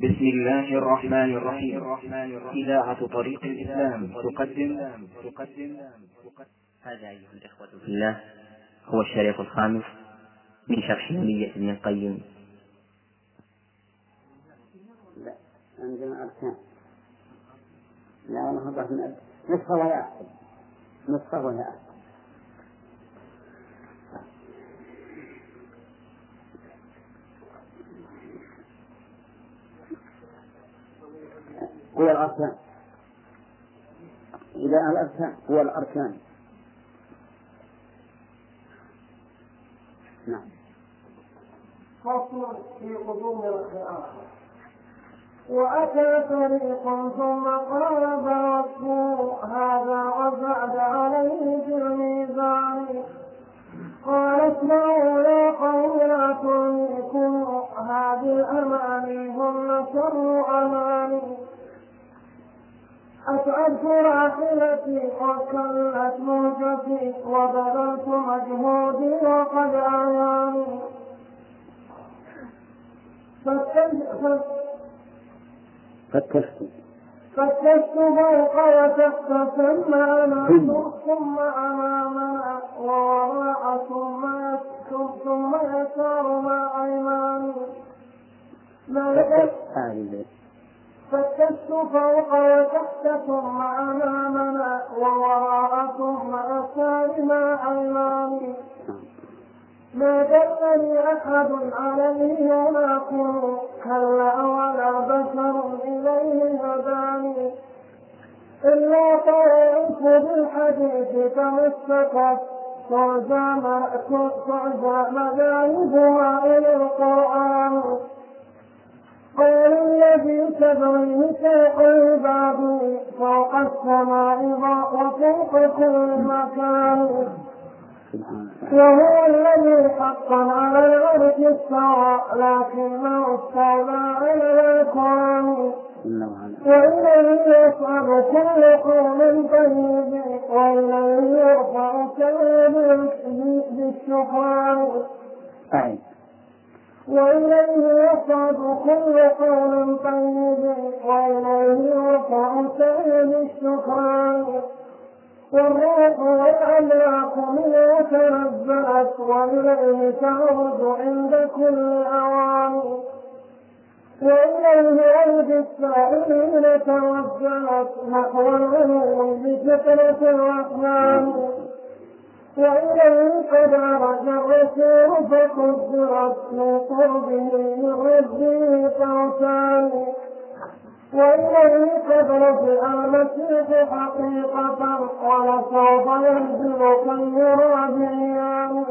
بسم الله الرحمن الرحيم. إذاعة طريق الإسلام تقدم. تقدم هذا أيها الإخوة في الله هو الشريط الخامس من شرح نية ابن القيم. لا عندنا أركان لا والله من نسخة وهي أحسن نسخة وهي أحسن هو الأركان. إذا الأركان هو الأركان. نعم. فصل في قدوم القراءة وأتى طريق ثم قال وصفه هذا وزاد عليه في الميزان. قال اسمعوا يا قوم لا تلهكم هذه الأماني هن شر أماني. أسعدت راحلتي وكلت مهجتي وبذلت مجهودي وقد أعياني فتشت فتشت فوق وتحت ثم أمام ثم أمامنا ووراء ثم ثم يسار مع أيماني. فتشت فتشت فوق وتحت ثم أمامنا ووراء ثم مع أيماني ما دلني أحد عليه ولكن كلا ولا بشر إليه هداني؟ إلا طوعت بالحديث تمسكت تعزى مذاهبها إلى القرآن. قول الذي تبغيه فوق الباب فوق السماء وفوق كل مكان. وهو الذي حقا على العرش استوى لكنه استولى على الكون وإليه يصعد كل قول طيب وإليه يرفع كل بالشكران وإليه يصعد كل قول طيب وإليه يرفع كل بالشكران والروح والأملاك منه تنزلت وإليه تعود عند كل أوان. وإليه أيدي السائلين توجهت نحو العلو بفكرة الرحمن. وإليه قد عرج الرسول فقدرت من قربه من ربه فوسان وإليه قد رفع المسيح حقيقة ولسوف ينزل يرى بعيان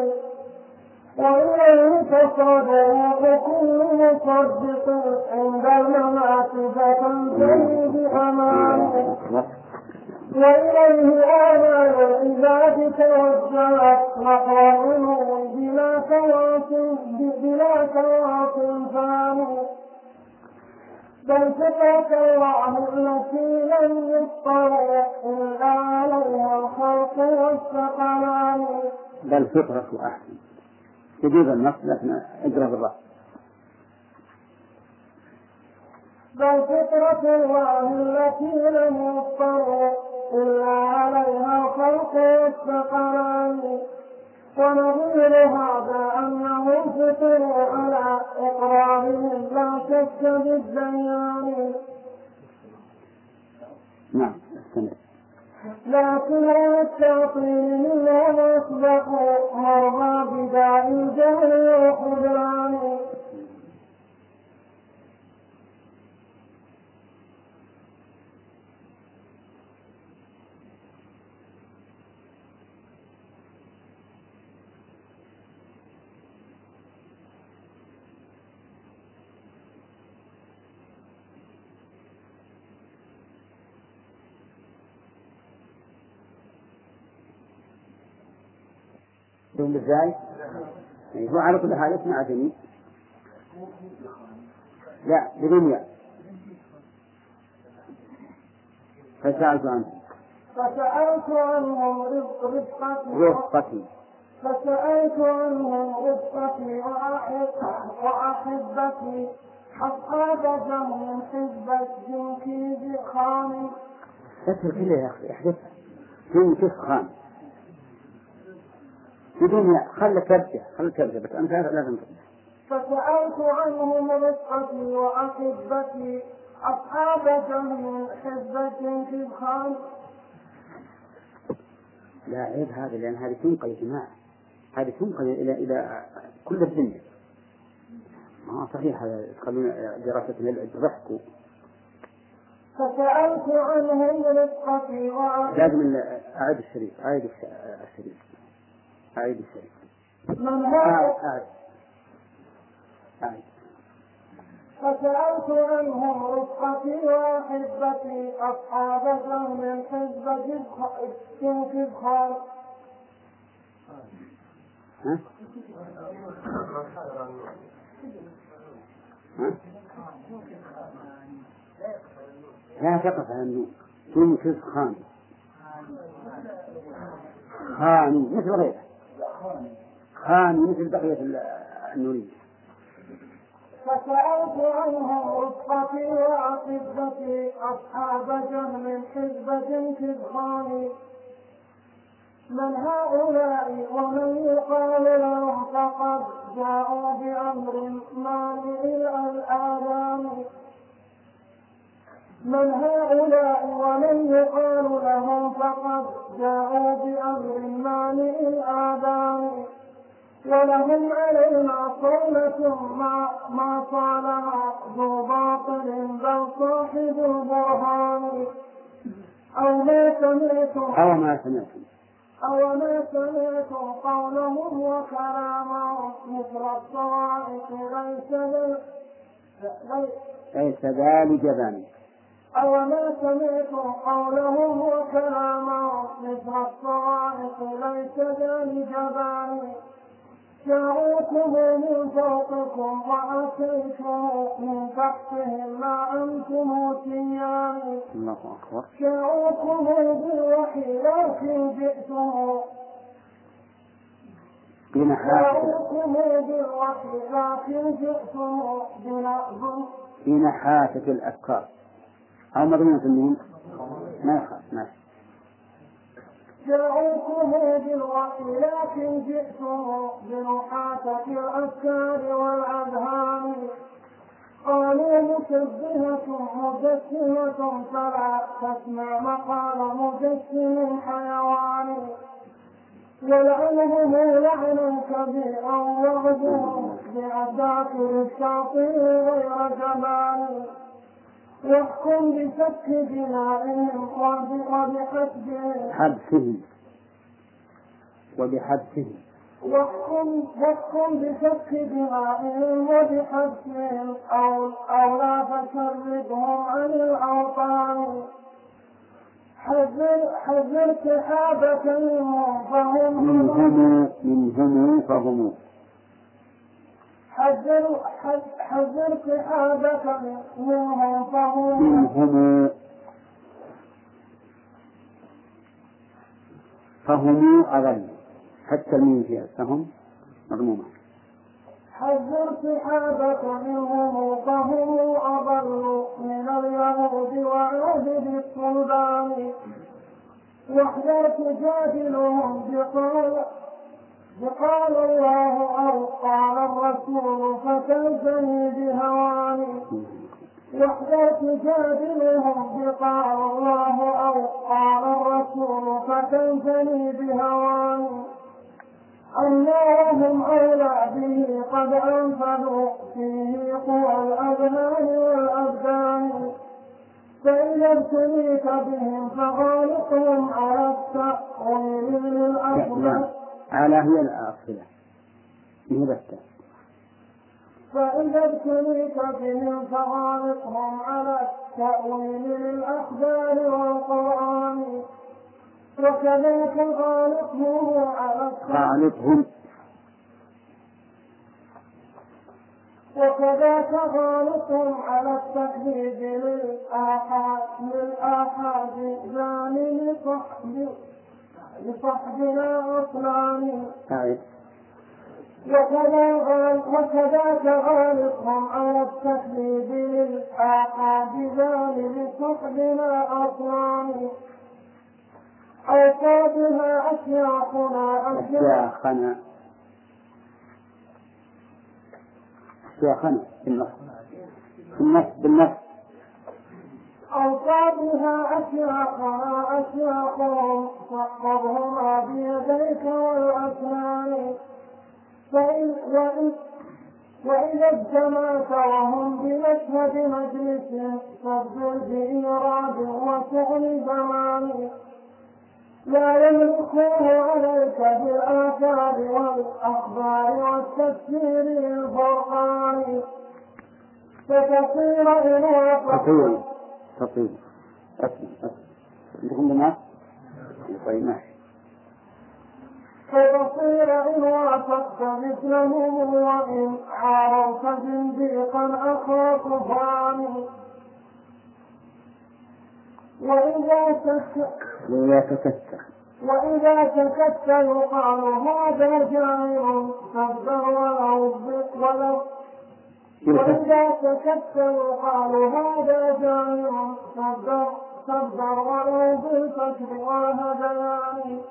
وإليه تصدق كل مصدق عند الممات فتنتهي بأمان. وإليه آمال العباد توجهت العلو بلا تواصل بلا تواصل ثاني بل فطرة الله التي لم يطلع إلا عليها الخلق والثقلان بل فطرة أحسن تجيب النص لكن اقرا بالراحة بل فطرة الله التي لم يطلع إلا عليها الخلق والثقلان ونظير هذا أنهم فطروا على إقرارهم لا شك بالزيان نعم لكن التعطيل منهم أصبحوا مرضى بداء الجهل والخذلان. شوف إزاي؟ هو على كل حال اسمع جميل لا بدون ياء. فسألت عنه. فسألت عنهم رزق رزقتي رفقتي فسألت عنهم رفقتي وأحب وأحبتي أصحاب جهل حزب الجنكيز خان اترك يا أخي احذفها جنكيز خان بدون يا خلك تبدأ خلك تبدأ بس أنت لازم تبدأ فسألت عنهم رفقتي وأحبتي أصحاب جهل حزب الجنكيز خان لا عيب هذا لأن هذه تنقل يا جماعة. هذه تنقل إلى إلى كل الدنيا. ما صحيح هذا تخلون دراسة العلم ضحكوا فسألت عنهم رفقتي وأحبتي. لازم أعيد الشريف أعيد الش- الشريف. أعيد أعيد هؤلاء أعيد أعيد فسألت عنهم رفقتي وأحبتي أصحاب جهل حزب جنكيز خان ها؟ لا تقف على النون تنكز خان خاني مثل غيره. خاني مثل بقية ال- النونية فسألت عنهم رفقتي وأحبتي أصحاب جهل حزب جنكيز خان من هؤلاء ومن يقال لهم فقد جاءوا بأمر مانع الآلام من هؤلاء ومن يقال لهم فقد جاءوا بأمر مانع الآذان. ولهم علينا صولة ما ما صالها ذو باطل بل صاحب البرهان. أو ما سمعتم أو ما سمعتم. أو ما سمعتم قولهم وكلامهم مثل الصواعق ليس ليس ذلك جبان أو ما سمعتم قولهم وكلامهم مثل الصواعق ليس ذلك جبان جاءوكم من فوقكم وأتيتم من تحتهم ما أنتم تيان الله أكبر. جاءوكم بالوحي لكن جئتم. جاءوكم بالوحي لكن جئتم. بنحاسة الأفكار أو مضمونة النون ما يخاف ماشي جاءوكم لكن جئتم بنحاسة الأفكار والأذهان. قالوا مشبهة مجسمة فلا تسمع مقال مجسم حيوان. ولعنهم لعنا كبيرا وغزوهم بعساكر الشاطئ غير جبان. واحكم دمائهم وب- وبحسبهم حبسه. وبحبسه. واحكم واحكم بسفك دمائهم وبحبسهم أو أو لا تشردهم عن الأوطان. حذر حذر سحابك منهم فهم منهم منهم فهم. حذر حذ- حذر منهم فهم منهم. فهم حتى الميم فيها فهم مضمومة حذر سحابك منهم فهم أضل من اليهود وعبد الصلبان واحذر تجادلهم بقول بقال الله أو قال الرسول فتنتهي بهوان واحذر تجادلهم بقال الله أو قال الرسول فتنتهي بهوان أنهم أولى به قد أنفذوا فيه قوى الأبنان والأبدان. فإذا ابتليت بهم فغالقهم على التأويل للأفضل على هي الأصلة. هي بس فإذا ابتليت بهم فغالقهم على التأويل للأخبار والقرآن. وكذلك غالقهم على خالقهم وكذاك غالط على التكذيب للآحاد للآحاد زاني لصحب لصحبنا عقلان أعد وكذاك غالبهم على التكذيب للآحاد بجانب سحبنا أصنام أوصابها أشياخنا أشياخنا. أشياخنا. بالنص بالنص. بالنص. أوصى بها أشياخها أشياخهم فاحفظهما بيديك والأسنان. وإذا اجتمعت وهم بمشهد مجلس فابدل بإيراد وفعل زمان. لا يملكونه عليك بالآثار والأخبار والتفسير الفرقان فتصير إن وافقت تطيب أسمع أسمع. عندكم بنات؟ طيب ماشي. فتصير إن وافقت مثلهم وإن عارضت زنديقا أخا كفران وإذا تك وإذا وإذا سكت يقال هذا جاهل صدر ولو ولو وإذا سكت يقال هذا جاهل صدر صدر ولو بالفتح والهذيان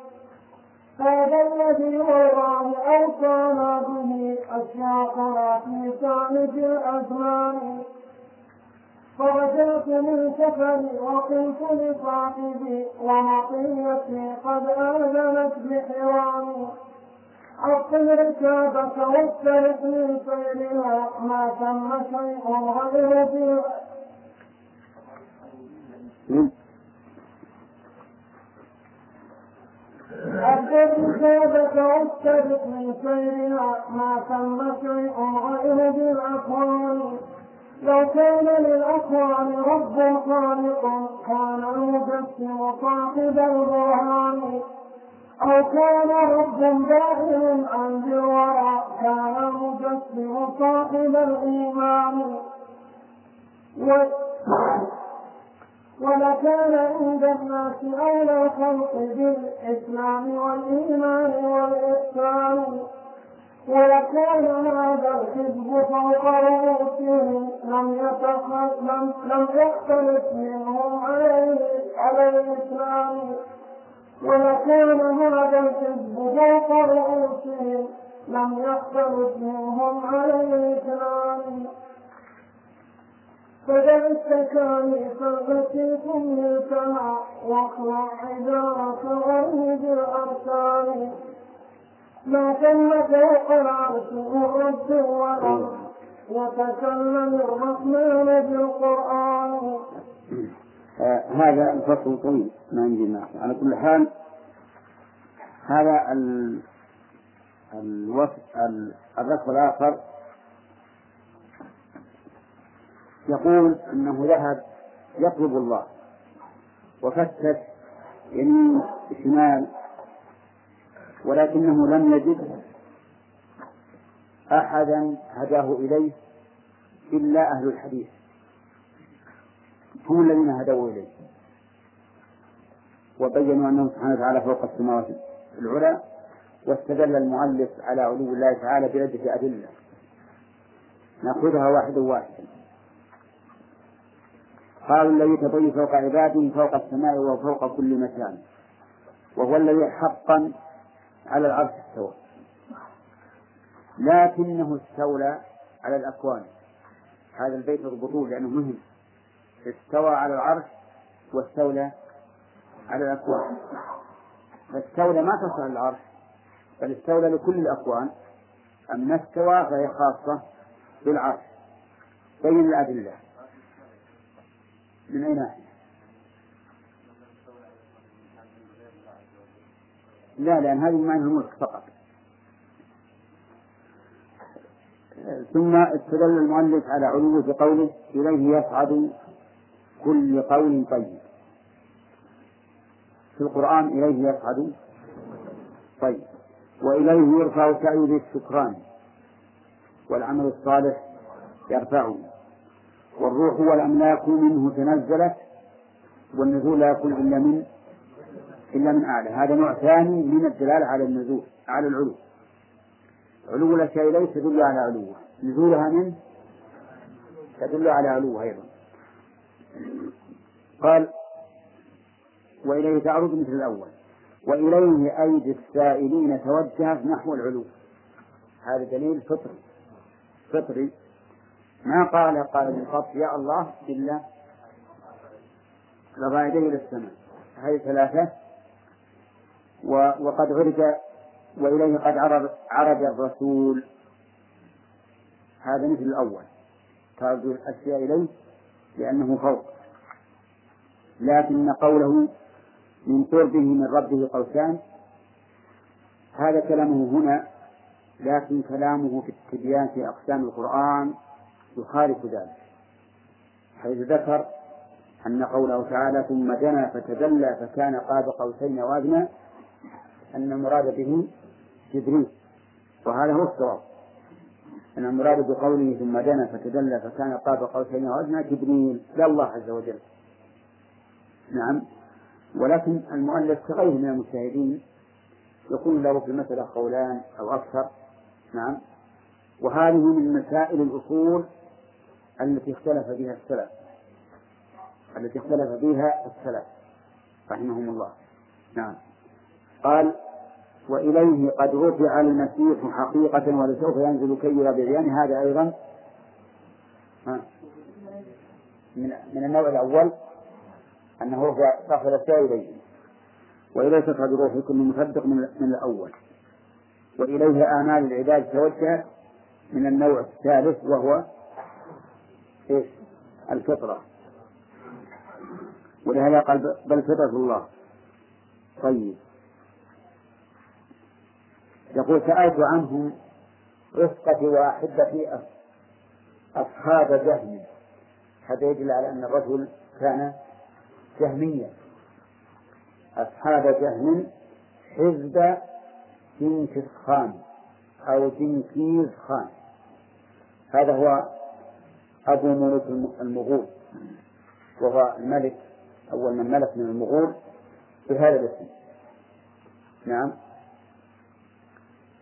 هذا الذي والله أوصانا به أشياخنا في سالف الأزمان فرجعت من سفري وقلت لصاحبي ومطيتي قد آذنت بحرامي عطل ركابك واسترق من سيرها ما ثم شيء غير في واسترق من سيرها ما شيء غير لو كان للأكوان رب خالق كان المجسم صاحب البرهان أو كان رب دائم عن ذي كان المجسم صاحب الإيمان. و ولكان عند الناس أولى الخلق بالإسلام والإيمان والإحسان. ولكان هذا الحزب فوق رؤوسهم لم لم يختلف منهم عليه على الإسلام. ولكان هذا الحزب فوق رؤوسهم لم يختلف منهم على الإسلام. فدع التكاليف التي كملتها واخلع حجارك غيب الأرسال ما ثم فوق العرش الرب والأرض وتكلم الرحمن بالقرآن. آه هذا الفصل طويل. ما عندي ما على كل حال هذا ال... الوصف ال... الركب الآخر. يقول أنه ذهب يطلب الله. وفتش يمين شمال. ولكنه لم يجد أحدا هداه إليه إلا أهل الحديث. هم الذين هدوا إليه. وبينوا أنه سبحانه وتعالى فوق السماوات العلى واستدل المؤلف على علو الله تعالى بعدة أدلة. نأخذها واحدا واحدا قالوا الذي تطوي فوق عباده فوق السماء وفوق كل مكان وهو الذي حقا على العرش استوى. لكنه استولى على الأكوان. هذا البيت اضبطوه لأنه مهم. استوى على العرش واستولى على الأكوان. فاستولى ما تصل العرش بل استولى لكل الأكوان. أما استوى فهي خاصة بالعرش. بين الأدلة. من أي ناحية؟ لا لأن هذه معنى الملك فقط. ثم استدل المؤلف على علوه بقوله إليه يصعد كل قول طيب. في القرآن إليه يصعد طيب. وإليه يرفع سعي بالشكران والعمل الصالح يرفعه. والروح والأملاك منه تنزلت والنزول لا يكون إلا من إلا من أعلى. هذا نوع ثاني من الدلالة على النزول على العلو. علو الأشياء إليه تدل على علوه. نزولها منه تدل على علوه أيضا. قال وإليه تعرض مثل الأول. وإليه أيدي السائلين توجهت نحو العلو. هذا دليل فطري. فطري. ما قال قال قبل يا الله إلا رفع يديه إلى السماء. هذه ثلاثة. وقد عرج وإليه قد عرض عرج الرسول. هذا مثل الأول. تعرض الأشياء إليه لأنه فوق. لكن قوله من قربه من ربه قوسان. هذا كلامه هنا لكن كلامه في التبيان في أقسام القرآن يخالف ذلك. حيث ذكر أن قوله تعالى ثم دنا فتدلى فكان قاب قوسين وأدنى أن المراد به جبريل. وهذا هو الصواب. أن المراد بقوله ثم دنا فتدلى فكان قاب قوسين وأدنى جبريل. لا الله عز وجل. نعم. ولكن المؤلف كغيره من المجتهدين يكون له في المسألة قولان أو أكثر. نعم. وهذه من مسائل الأصول التي اختلف بها السلف التي اختلف بها السلف رحمهم الله. نعم. قال وإليه قد رفع المسيح حقيقة ولسوف ينزل كي بعيان. هذا أيضا من من النوع الأول. أنه رفع رفع الأشياء إليه. وإليه تصعد روح كل مصدق من, الأول. وإليه آمال العباد توجه من النوع الثالث وهو إيش؟ الفطرة. ولهذا قال بل فطرة الله. طيب. يقول سألت عنهم رفقة وأحبة أصحاب جهم هذا يدل على أن الرجل كان جهميا أصحاب جهم حزب جنكيز خان أو جنكيز خان هذا هو أبو ملوك المغول وهو الملك أول من ملك من المغول بهذا الاسم. نعم.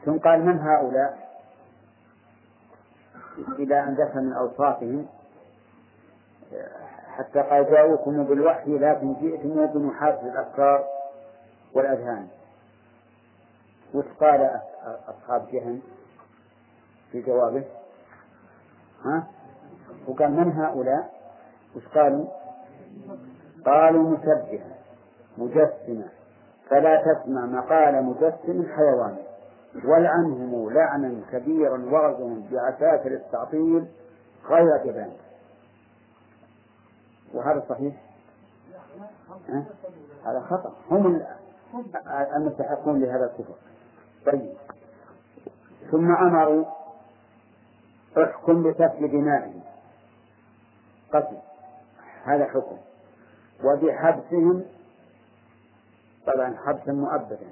ثم قال من هؤلاء؟ إلى أن ذكر من أوصافهم. حتى قال جاءوكم بالوحي لكن جئتم بمحاسب الأفكار والأذهان. وش قال أصحاب جهل في جوابه؟ ها؟ وقال من هؤلاء؟ وش قالوا؟ قالوا مشبهة مجسمة. فلا تسمع مقال مجسم حيوان. ولعنهم لعنا كبيرا وغزهم بعساكر التعطيل غير جبان. وهذا صحيح؟ أه؟ هذا خطأ. هم المستحقون لهذا الكفر. طيب. ثم أمروا احكم بسفك دمائهم. قتل. هذا حكم. وبحبسهم طبعا حبسا مؤبدا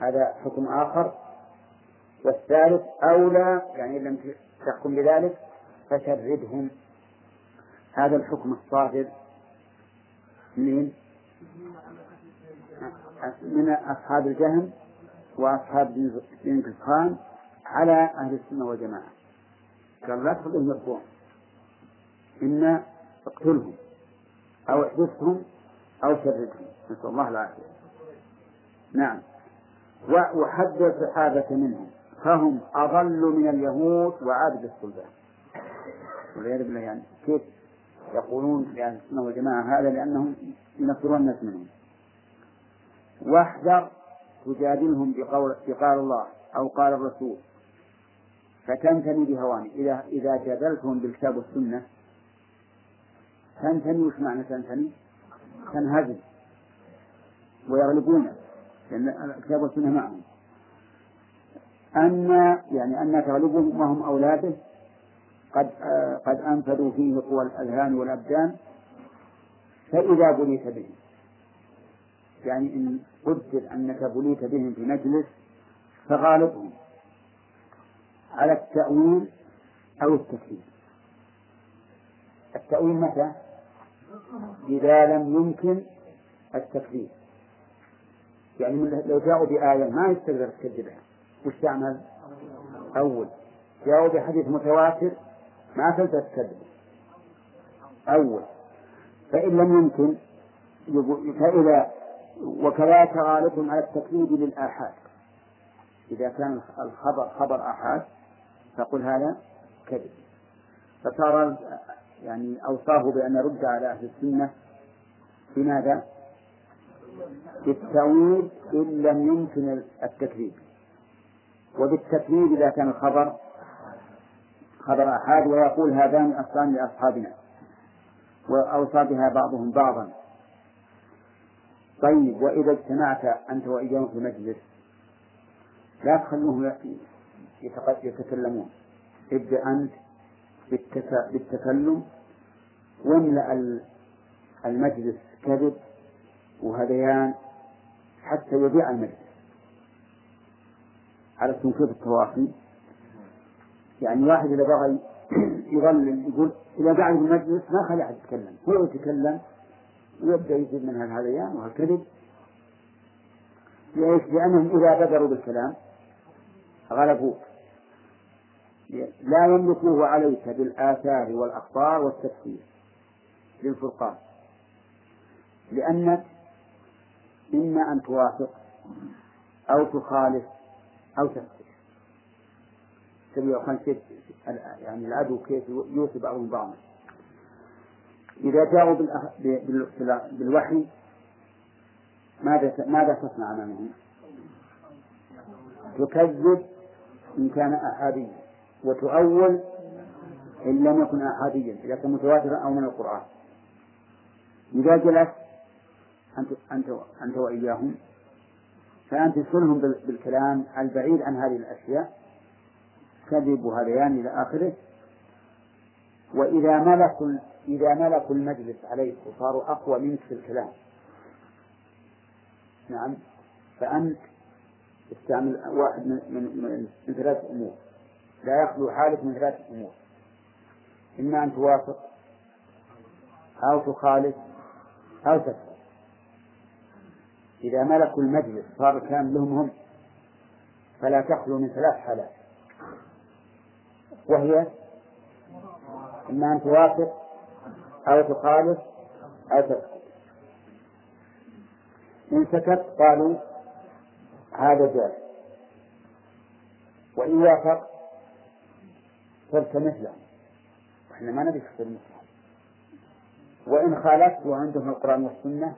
هذا حكم آخر. والثالث أولى يعني لم تحكم بذلك فشردهم. هذا الحكم الصادر من من أصحاب الجهم وأصحاب بن خان على أهل السنة والجماعة. قال لا تخلهم يرفعون إما اقتلهم أو احبسهم أو شردهم نسأل الله العافية. نعم. وحد الصحابة منهم. فهم أضل من اليهود وعابد الصلبان والعياذ بالله يعني كيف يقولون لأهل السنة والجماعة هذا لأنهم ينصرون الناس منهم. واحذر تجادلهم بقول بقال الله أو قال الرسول. فتنتمي بهوان إذا إذا جادلتهم بالكتاب والسنة تنتمي وش معنى تنتمي؟ تنهزم. ويغلبونك لأن الكتاب والسنة معهم. أن يعني أن تغلبهم وهم أولاده قد آه قد أنفذوا فيه قوى الأذهان والأبدان فإذا بليت بهم. يعني إن قدر أنك بليت بهم في مجلس فغالبهم على التأويل أو التكفير التأويل متى؟ إذا لم يمكن التكذيب يعني لو جاءوا بآية ما يستقدر تكذبها وش تعمل؟ أول. جاءوا بحديث متواتر ما تلتفت تكذب أول. فإن لم يمكن فإذا وكذلك غالبهم على التكذيب للآحاد. إذا كان الخبر خبر آحاد فقل هذا كذب. فصار يعني أوصاه بأن يرد على أهل السنة بماذا؟ بالتأويل إن لم يمكن التكذيب. وبالتكذيب إذا كان الخبر خبر أحاد ويقول هذان أصلان لأصحابنا وأوصى بها بعضهم بعضا. طيب وإذا اجتمعت أنت وإياهم في مجلس لا تخلوهم يتكلمون. ابدأ أنت بالتكلم واملأ المجلس كذب وهذيان حتى يضيع المجلس. على تنكيف التواصي يعني واحد إذا بغى يظلل يقول إذا قعد المجلس ما خلي أحد يتكلم. هو يتكلم ويبدأ يجيب من هالهذيان وهالكذب ليش؟ لأنهم إذا بدروا بالكلام غلبوك لا يملكوه عليك بالآثار والأخبار والتفسير للفرقان. لأنك إما أن توافق أو تخالف أو تفسر. تبي كيف يعني العدو كيف يوصي بعضهم بعضا. إذا جاءوا بالوحي ماذا ماذا تصنع أمامهم؟ تكذب إن كان أحاديا وتؤول إن لم يكن أحاديا إذا كان متواترا أو من القرآن. إذا جلست أنت أنت أنت وإياهم فأنت تسلهم بالكلام البعيد عن هذه الأشياء. كذب وهذيان إلى آخره. وإذا ملكوا إذا ملكوا المجلس عليك وصاروا أقوى منك في الكلام. نعم. فأنت استعمل واحد من, من, من ثلاث أمور. لا يخلو حالك من ثلاث أمور. إما أن توافق أو تخالف أو تكفر. إذا ملكوا المجلس صار الكلام لهم هم فلا تخلو من ثلاث حالات. وهي إما أن توافق أو تخالف أو تسكت إن سكت قالوا هذا جائز. وإن وافق صرت مثله إحنا ما نبي تصير مثله وإن خالفت وعندهم القرآن والسنة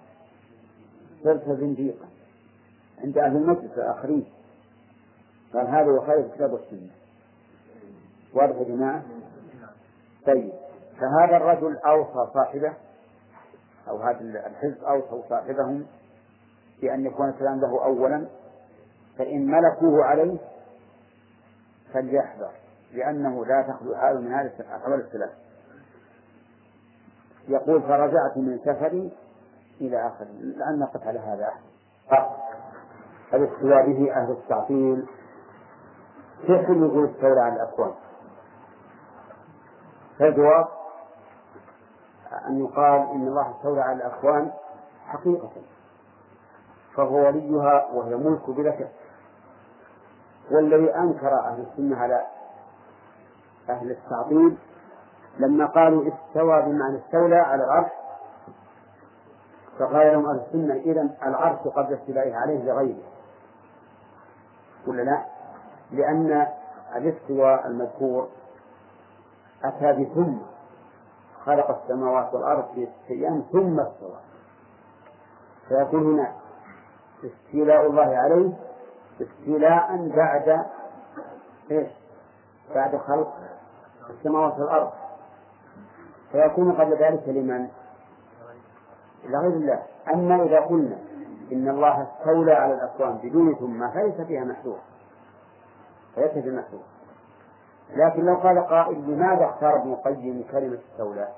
صرت زنديقا عند أهل المسجد الآخرين. قال هذا يخالف الكتاب والسنة. واضح يا جماعة؟ طيب فهذا الرجل أوصى صاحبه أو هذا الحزب أوصوا صاحبهم بأن يكون الكلام له أولا فإن ملكوه عليه فليحذر لأنه لا تخلو حال من هذا الأحوال الثلاث يقول فرجعت من سفري إلى آخره لأن نقف على هذا الاستواء به أهل التعطيل. كيف يقول استولى على الأكوان؟ فالجواب أن يقال إن الله استولى على الأكوان حقيقة فهو وليها وهي ملك شك والذي أنكر أهل السنة على أهل التعطيل لما قالوا استوى بمعنى استولى على العرش فقال لهم أهل السنة إذا العرش قبل استولائه عليه لغيره ولا لا؟ لأن الاستواء المذكور أتى بثم خلق السماوات والأرض في ستة أيام ثم استوى. فيكون هنا استيلاء الله عليه استيلاء بعد إيش؟ بعد خلق السماوات والأرض. فيكون قبل ذلك لمن؟ لغير الله. أما إذا قلنا إن الله استولى على الأكوان بدون ثم فليس فيها محذور. فليس في محذور. لكن لو قال قائل لماذا اختار ابن القيم كلمة استولى؟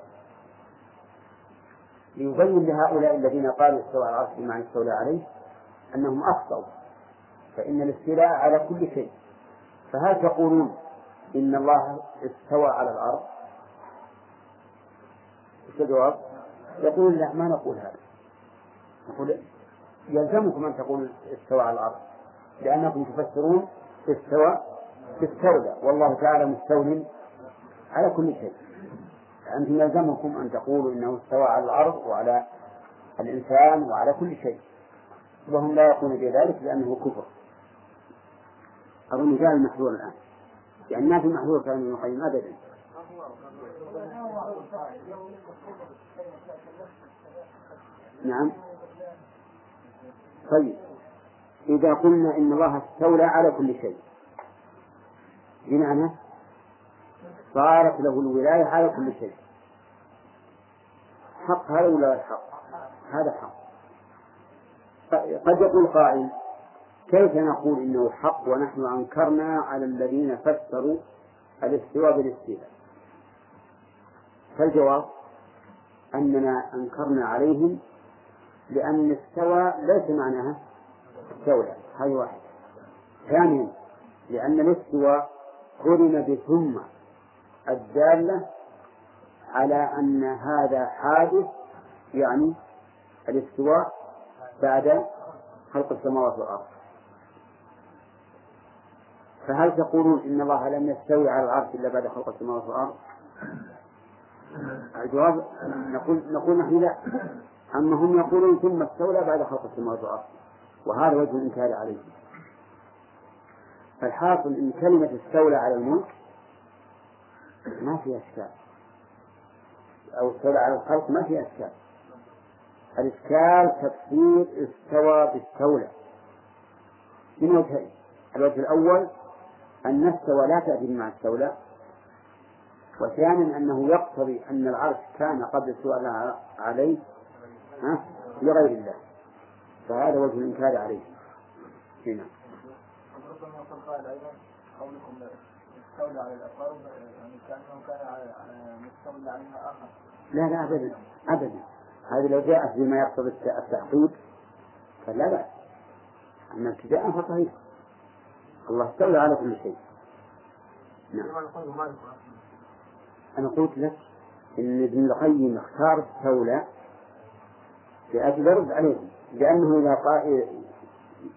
ليبين لهؤلاء الذين قالوا استوى على العرش بمعنى استولى عليه أنهم أخطأوا فإن الاستيلاء على كل شيء فهل تقولون إن الله استوى على الأرض؟ إيش الجواب؟ يقول لا ما نقول هذا نقول يلزمكم أن تقولوا استوى على الأرض لأنكم تفسرون استوى استولى والله تعالى مستول على كل شيء. أنتم يلزمكم أن تقولوا إنه استوى على الأرض وعلى الإنسان وعلى كل شيء. وهم لا يقولون بذلك لأنه كفر. أظن جاء المحذور الآن. يعني ما في محذور كلام ابن القيم أبدا. نعم. طيب. إذا قلنا إن الله استولى على كل شيء. بمعنى صارت له الولاية على كل شيء. حق هذا ولا حق؟ هذا حق. قد يقول قائل كيف نقول إنه حق ونحن أنكرنا على الذين فسروا الاستواء بالاستيلاء؟ فالجواب أننا أنكرنا عليهم لأن استوى ليس معناها استولى هذه واحدة. ثانيا لأن الاستواء قرن بثم الدالة على أن هذا حادث يعني الاستواء بعد خلق السماوات والأرض. فهل تقولون إن الله لم يستوي على العرش إلا بعد خلق السماوات والأرض؟ الجواب نقول نقول نحن لا. أما هم يقولون ثم استولى بعد خلق السماوات والأرض وهذا وجه الإنكار عليه فالحاصل إن كلمة استولى على الملك ما فيها إشكال. أو استولى على الخلق ما فيها إشكال. الإشكال تفسير استوى باستولى. من وجهين الوجه الأول أن استوى لا تأتي مع استولى. وثانيا أنه يقتضي أن العرش كان قبل السؤال عليه لغير الله. فهذا وجه الإنكار عليه. هنا. قال أيضا قولكم استولى على الأقارب يعني كأنه كان مستولى عليها آخر. لا لا أبدا أبدا. هذه لو جاءت بما يقتضي التعقيد فلا بأس. أما ابتداء فصحيح. الله استولى على كل شيء. نعم. أنا قلت لك إن ابن القيم اختار استولى لأجل يرد عليهم لأنه إذا قال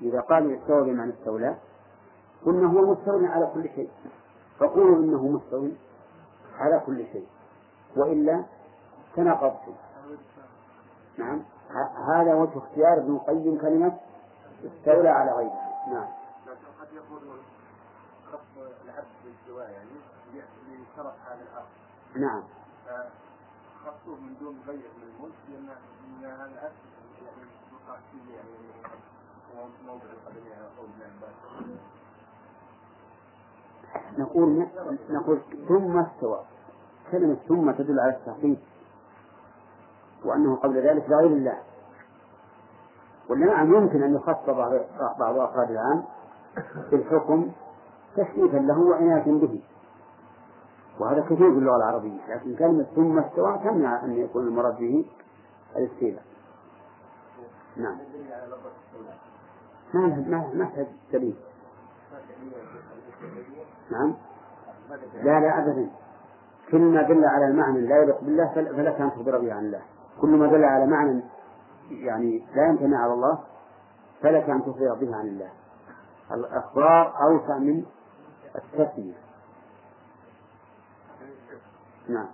إذا قال استوى بمعنى استولى قلنا هو مستولى على كل شيء. فقولوا إنه مستوي على كل شيء. وإلا تناقضتم. نعم. هذا وجه اختيار ابن القيم كلمة استولى على غيره. نعم. لكن قد يكون خصم العبد بالاستواء يعني لشرف هذا الأرض نعم. فخصوه من دون غير من الملك لأن هذا العبد يعني فيه يعني هو موضع القدمين أو العباد نقول نقول ثم استوى. كلمة ثم تدل على التحقيق وأنه قبل ذلك لغير الله. ولا نعم يمكن أن يخص بعض بعض أفراد العام بالحكم تشريفا له وعناية به. وهذا كثير في اللغة العربية لكن كلمة ثم استوى تمنع أن يكون المراد به الاستيلاء. نعم. ما ما ما دليل نعم. لا لا أبدا. كل ما دل على المعنى لا يليق بالله فلك أن تخبر به عن الله. كل ما دل على معنى يعني لا يمتنع على الله فلك أن تخبر به عن الله. الإخبار أوسع من التسمية. نعم.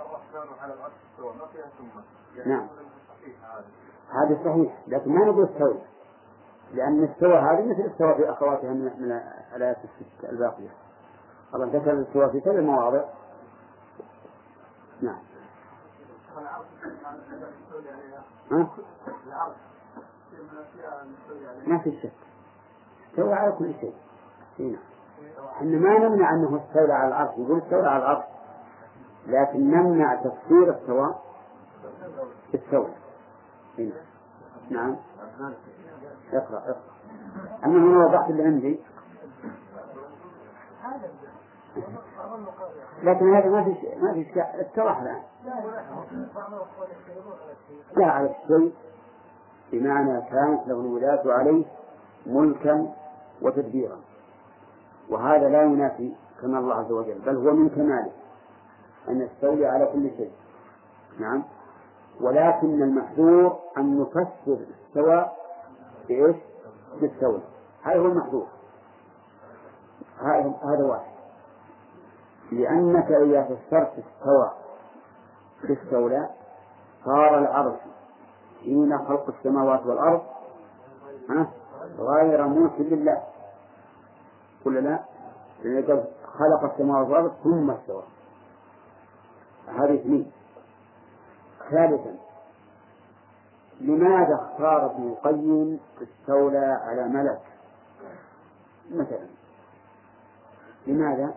الرحمن على العرش استوى ما فيها ثم نعم. هذا صحيح لكن ما نقول استوى لأن استوى هذه مثل استوى في أخواتها من من الآيات الست الباقية. الله ذكر الاستواء في كل المواضع. نعم. ها؟ ما في شك. استوى على كل شيء. هنا إحنا ما نمنع أنه استولى على العرش. يقول استولى على العرش. لكن نمنع تفسير السواء بالسوء هنا نعم. اقرأ اقرأ. أما من وضعت اللي عندي. لكن هذا ما في ما في اشكال اتضح الان لا على الشيء. بمعنى كانت له الولاة عليه ملكا وتدبيرا. وهذا لا ينافي كمال الله عز وجل بل هو من كماله. أن يستولي على كل شيء. نعم. ولكن المحذور أن نفسر استوى بإيش؟ بالستولى هذا هو المحذور هذا واحد. لأنك إذا فسرت استوى باستولى صار العرش حين خلق السماوات والأرض ها؟ غير موت لله. ولا لا؟ لأن قال خلق السماوات والأرض ثم استوى. هذه اثنين. ثالثا لماذا اختار ابن القيم استولى على ملك؟ مثلا. لماذا؟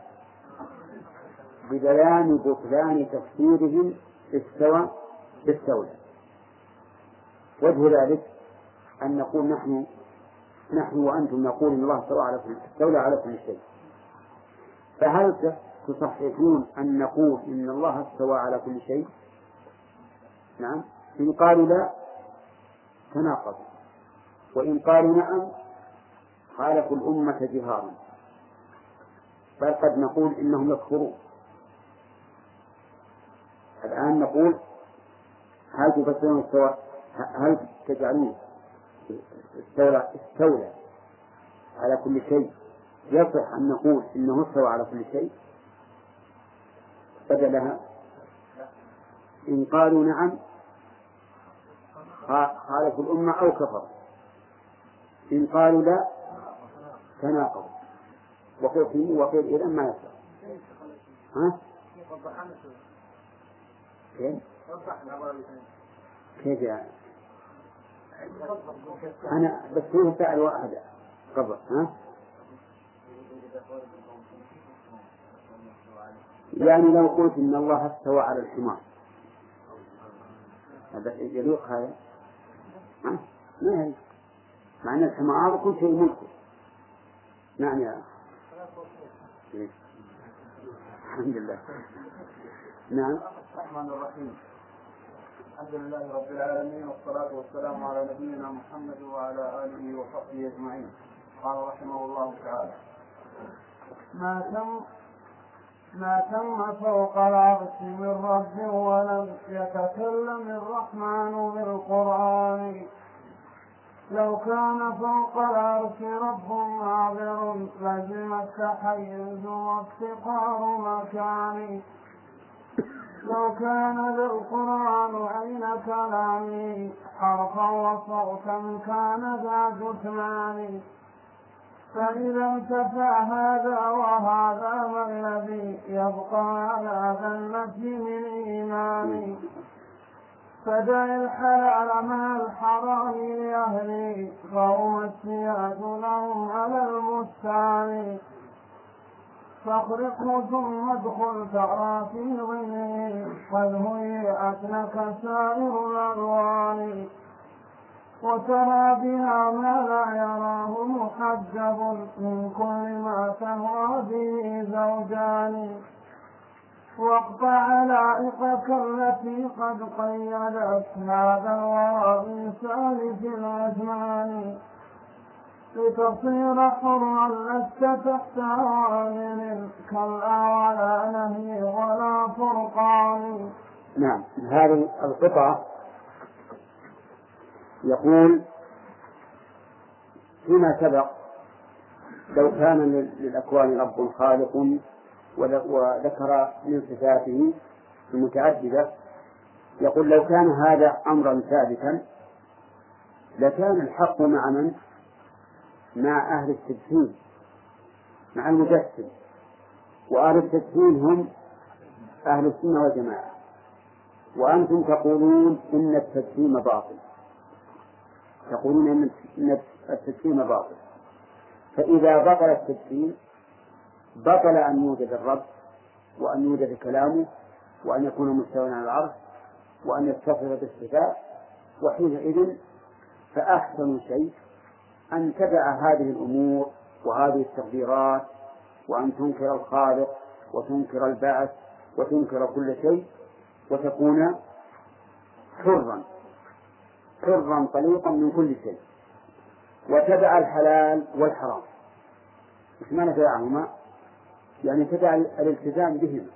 ببيان بطلان تفسيرهم استوى استولى وجه ذلك أن نقول نحن نحن وأنتم نقول إن الله استوى على كل استولى على كل شيء. فهل تصححون أن نقول إن الله استوى على كل شيء؟ نعم. إن قالوا لا تناقض. وإن قالوا نعم خالفوا الأمة جهارا. بل قد نقول إنهم يكفرون. الآن نقول هل تفسرون استوى هل تجعلون استولى استولى على كل شيء؟ يصح أن نقول إنه استوى على كل شيء؟ بدلها إن قالوا نعم خالفوا الأمة أو كفروا إن قالوا لا تناقضوا وقيل فيه وقيل إذا ما يصح ها؟ كيف؟ كيف يعني؟ أنا بس هو سأل واحد قبل ها؟ يعني لو قلت إن الله استوى على الحمار هذا يليق هذا؟ ما يليق مع أن الحمار كل شيء ملكه نعم يا الحمد لله. نعم. الرحمن الرحيم. الحمد لله رب العالمين والصلاة والسلام على نبينا محمد وعلى آله وصحبه أجمعين. قال رحمه الله تعالى ما تم ما تم فوق العرش من رب ولم يتكلم الرحمن بالقرآن لو كان فوق العرش رب عابر لزم التحيز وافتقار مكان. لو كان للقرآن أين كلامي حرفا وصوتا كان ذا جثمان. فإذا انتفى هذا وهذا ما الذي يبقى على النفي من إيمان فدع الحلال مع الحرام لأهلي فهم السياد لهم على المستعان فاخرقه ثم ادخل ترى في ظله قد هيئت لك سائر الألوان. وترى بها ما لا يراه محجب من كل ما تهوى به زوجان. واقطع علائقك التي قد قيدت هذا الورى من سالف الأزمان. لتصير حرا لست تحت عامل كلا ولا نهي ولا فرقان. نعم هذه القطعة يقول فيما سبق لو كان للأكوان رب خالق وذكر من صفاته المتعددة يقول لو كان هذا أمرا ثابتا لكان الحق مع من؟ مع أهل التدخين مع المجسم وأهل التدخين هم أهل السنة والجماعة. وأنتم تقولون إن التدخين باطل. تقولون إن التدخين باطل. فإذا بطل التدخين بطل أن يوجد الرب وأن يوجد كلامه وأن يكون مستوى على العرش وأن يتصف بالصفات وحينئذ فأحسن شيء أن تدع هذه الأمور وهذه التقديرات وأن تنكر الخالق وتنكر البعث وتنكر كل شيء وتكون حرا. حرا طليقا من كل شيء. وتدع الحلال والحرام. مش معنى تدعهما يعني تدع الالتزام بهما.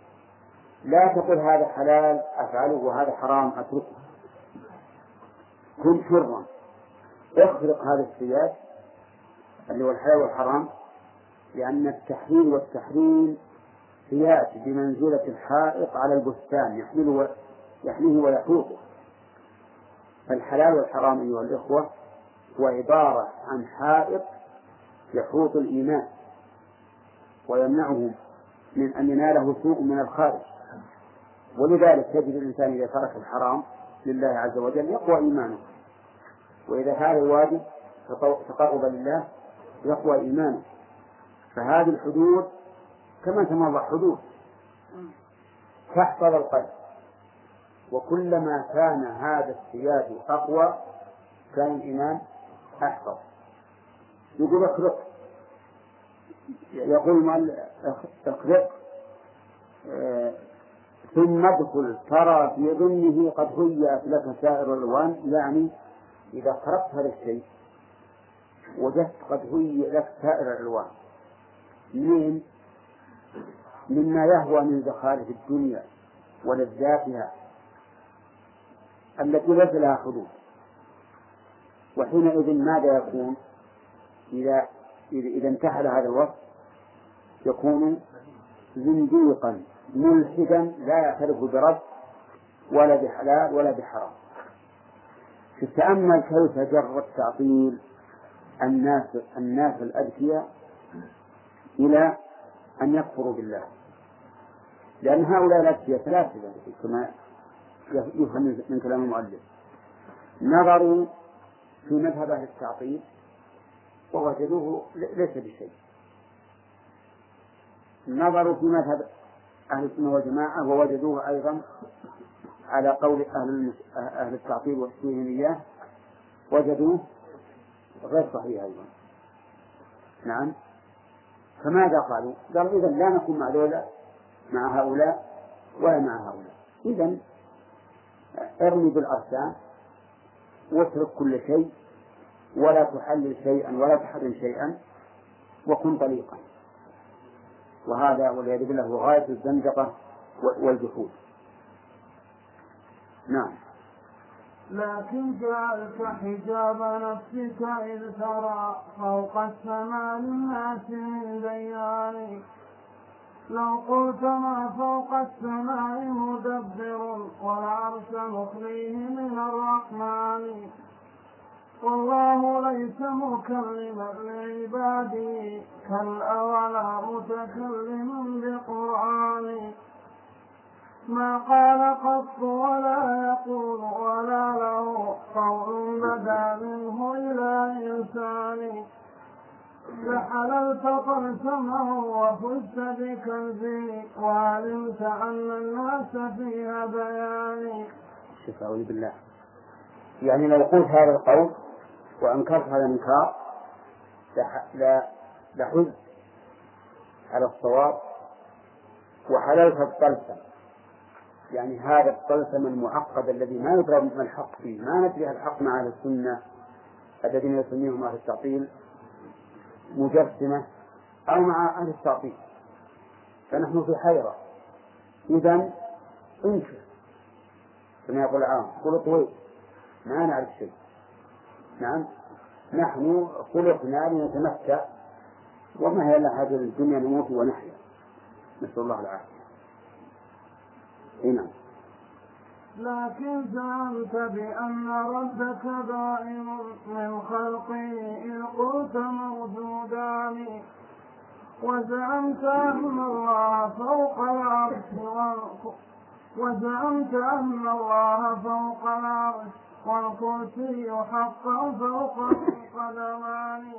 لا تقل هذا حلال أفعله وهذا حرام أتركه. كن حرا. اخرق هذا السياج اللي هو الحلال والحرام لأن التحليل والتحريم قياس بمنزلة الحائط على البستان يحمله يحميه ويحوطه. فالحلال والحرام أيها الإخوة هو عبارة عن حائط يحوط الإيمان ويمنعه من أن يناله سوء من الخارج. ولذلك تجد الإنسان إذا ترك الحرام لله عز وجل يقوى إيمانه. وإذا فعل الواجب تقرب لله يقوى إيمانه. فهذه الحدود كما تمر حدود. تحفظ القلب. وكلما كان هذا السياد أقوى كان الإيمان أحفظ يقول اخلق يقول المؤلف اخلق آه، ثم ادخل. ترى في ظنه قد هيأت لك سائر الألوان. يعني إذا قربت هذا الشيء وجدت قد هيئ لك سائر الألوان. من مما يهوى من زخارف الدنيا ولذاتها. التي ليس لها حدود. وحينئذ ماذا يكون؟ إذا إذا انتحل هذا الوصف يكون زنديقا ملحدا لا يعترف برب ولا بحلال ولا بحرام. تتأمل كيف جر التعطيل الناس الناس الأذكياء إلى أن يكفروا بالله؟ لأن هؤلاء الأذكياء ثلاثة كما يفهم من كلام المؤلف. نظروا في مذهب أهل التعطيل ووجدوه ليس بشيء. نظروا في مذهب أهل السنة والجماعة ووجدوه أيضا على قول أهل أهل التعطيل والسيهمية وجدوه غير صحيح أيضا. نعم. فماذا قالوا؟ قالوا إذا لا نكون مع مع هؤلاء ولا مع هؤلاء. إذا ارمي بالأرسام واترك كل شيء ولا تحلل شيئا ولا تحرم شيئا وكن طليقا. وهذا والعياذ بالله هو غاية الزندقة والجحود. نعم. لكن جعلت حجاب نفسك إذ ترى فوق السماء للناس من بيان لو قلت ما فوق السماء مدبر والعرش مخليه من الرحمن. والله ليس مكلما لعباده كالأولى متكلما بقرآن؟ ما قال قط ولا يقول ولا له لحللت طلسمه وفزت بكنزي وعلمت أن الناس فيها بياني. شوف أعوذ بالله. يعني لو قلت هذا القول وأنكرت هذا الإنكار لحز على الصواب وحللت الطلسم. يعني هذا الطلسم المعقد الذي ما يدرى ما الحق فيه ما ندري الحق مع أهل السنة الذين يسميهم أهل التعطيل. مجسمة أو مع أهل التعطيل. فنحن في حيرة. إذا انكر كما يقول العام. قل طويل ما نعرف شيء. نعم. نحن خلقنا لنتمتع. وما هي إلا هذه الدنيا نموت ونحيا. نسأل الله العافية. نعم. لكن زعمت بأن ربك دائم من خلقه إن قلت موجودان. وزعمت أن الله فوق العرش وزعمت أن الله فوق العرش والكرسي حقا فوق القدمان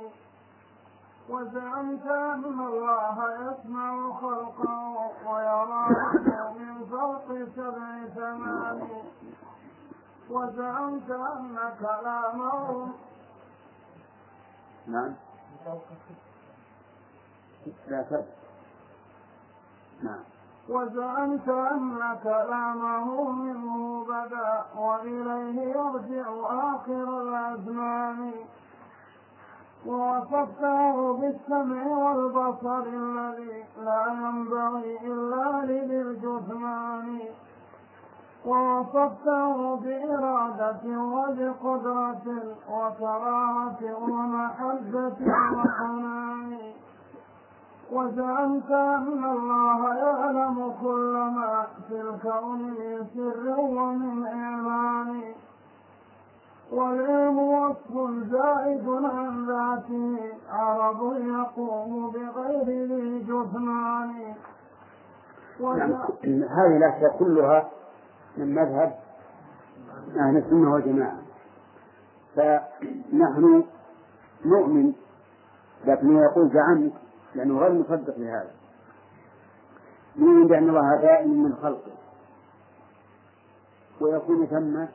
وزعمت أن الله يسمع خلقه ويراه من فوق سبع ثمان وزعمت أن كلامه نعم. لا نعم. وزعمت أن كلامه منه بدا وإليه يرجع آخر الأزمان. ووصفته بالسمع والبصر الذي لا ينبغي إلا لذي الجثمان ووصفته بإرادة وبقدرة وكراهة ومحبة وحنان. وزعمت أن الله يعلم كل ما في الكون من سر ومن إعلان والعلم وصف زائد عن ذاته عرض يقوم بغير ذي جثمان نعم هذه الأشياء كلها من مذهب أهل السنة والجماعة. فنحن نؤمن لكن يقول زعمت لأنه غير مصدق لهذا. نؤمن بأن الله دائم من خلقه. ويكون ثم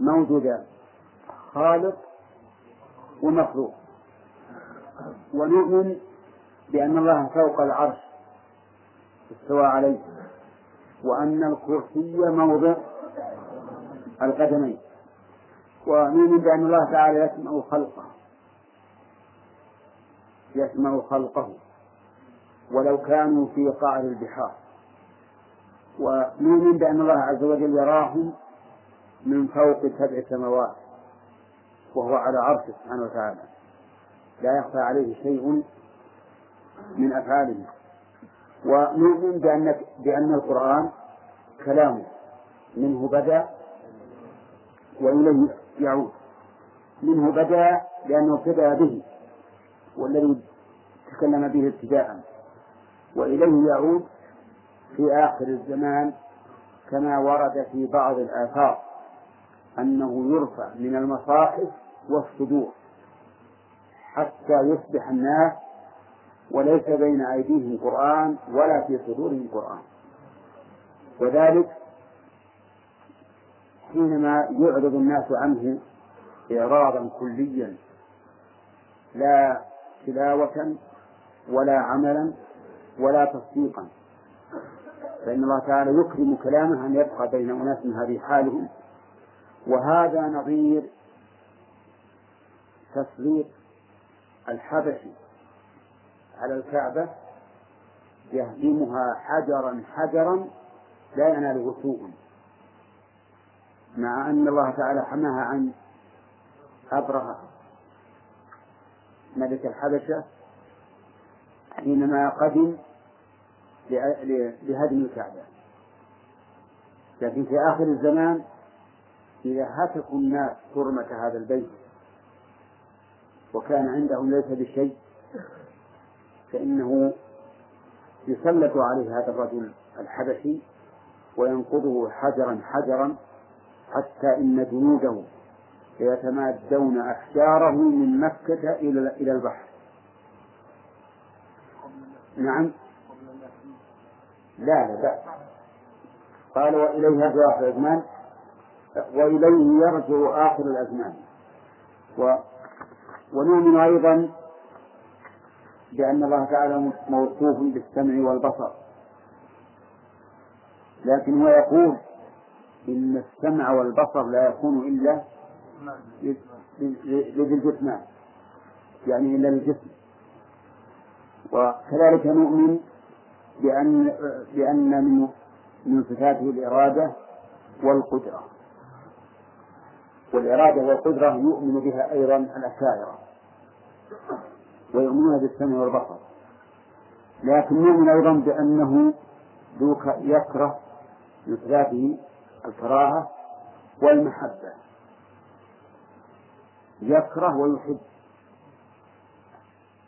موجودا خالق ومخلوق. ونؤمن بأن الله فوق العرش استوى عليه وأن الكرسي موضع القدمين. ونؤمن بأن الله تعالى يسمع خلقه يسمع خلقه ولو كانوا في قعر البحار. ونؤمن بأن الله عز وجل يراهم من فوق سبع سماوات وهو على عرشه سبحانه وتعالى. لا يخفى عليه شيء من أفعاله. ونؤمن بأن بأن القرآن كلامه منه بدأ وإليه يعود. منه بدأ لأنه ابتدأ به والذي تكلم به ابتداء. وإليه يعود في آخر الزمان كما ورد في بعض الآثار. أنه يرفع من المصاحف والصدور حتى يصبح الناس وليس بين أيديهم قرآن ولا في صدورهم قرآن. وذلك حينما يعرض الناس عنه إعراضا كليا لا تلاوة ولا عملا ولا تصديقا. فإن الله تعالى يكرم كلامه أن يبقى بين أناس هذه حالهم وهذا نظير تسليط الحبشي على الكعبة يهدمها حجرا حجرا لا يناله سوء مع أن الله تعالى حماها عن أبرهة ملك الحبشة حينما قدم لهدم الكعبة. لكن في آخر الزمان إذا هتكوا الناس حرمة هذا البيت وكان عندهم ليس بشيء فإنه يسلط عليه هذا الرجل الحبشي وينقضه حجرا حجرا حتى إن جنوده يتمادون أحجاره من مكة إلى إلى البحر. نعم؟ لا لا لا. قال وإليه يرجع آخر الأزمان وإليه يرجع آخر الأزمان. و ونؤمن أيضا بأن الله تعالى موصوف بالسمع والبصر. لكن هو يقول إن السمع والبصر لا يكون إلا لذي الجسمان. يعني إلا للجسم. وكذلك نؤمن بأن بأن من من صفاته الإرادة والقدرة. والإرادة والقدرة يؤمن بها أيضا الأشاعرة ويؤمنون بالسمع والبصر. لكن نؤمن أيضا بأنه يكره من صفاته الكراهة والمحبة. يكره ويحب.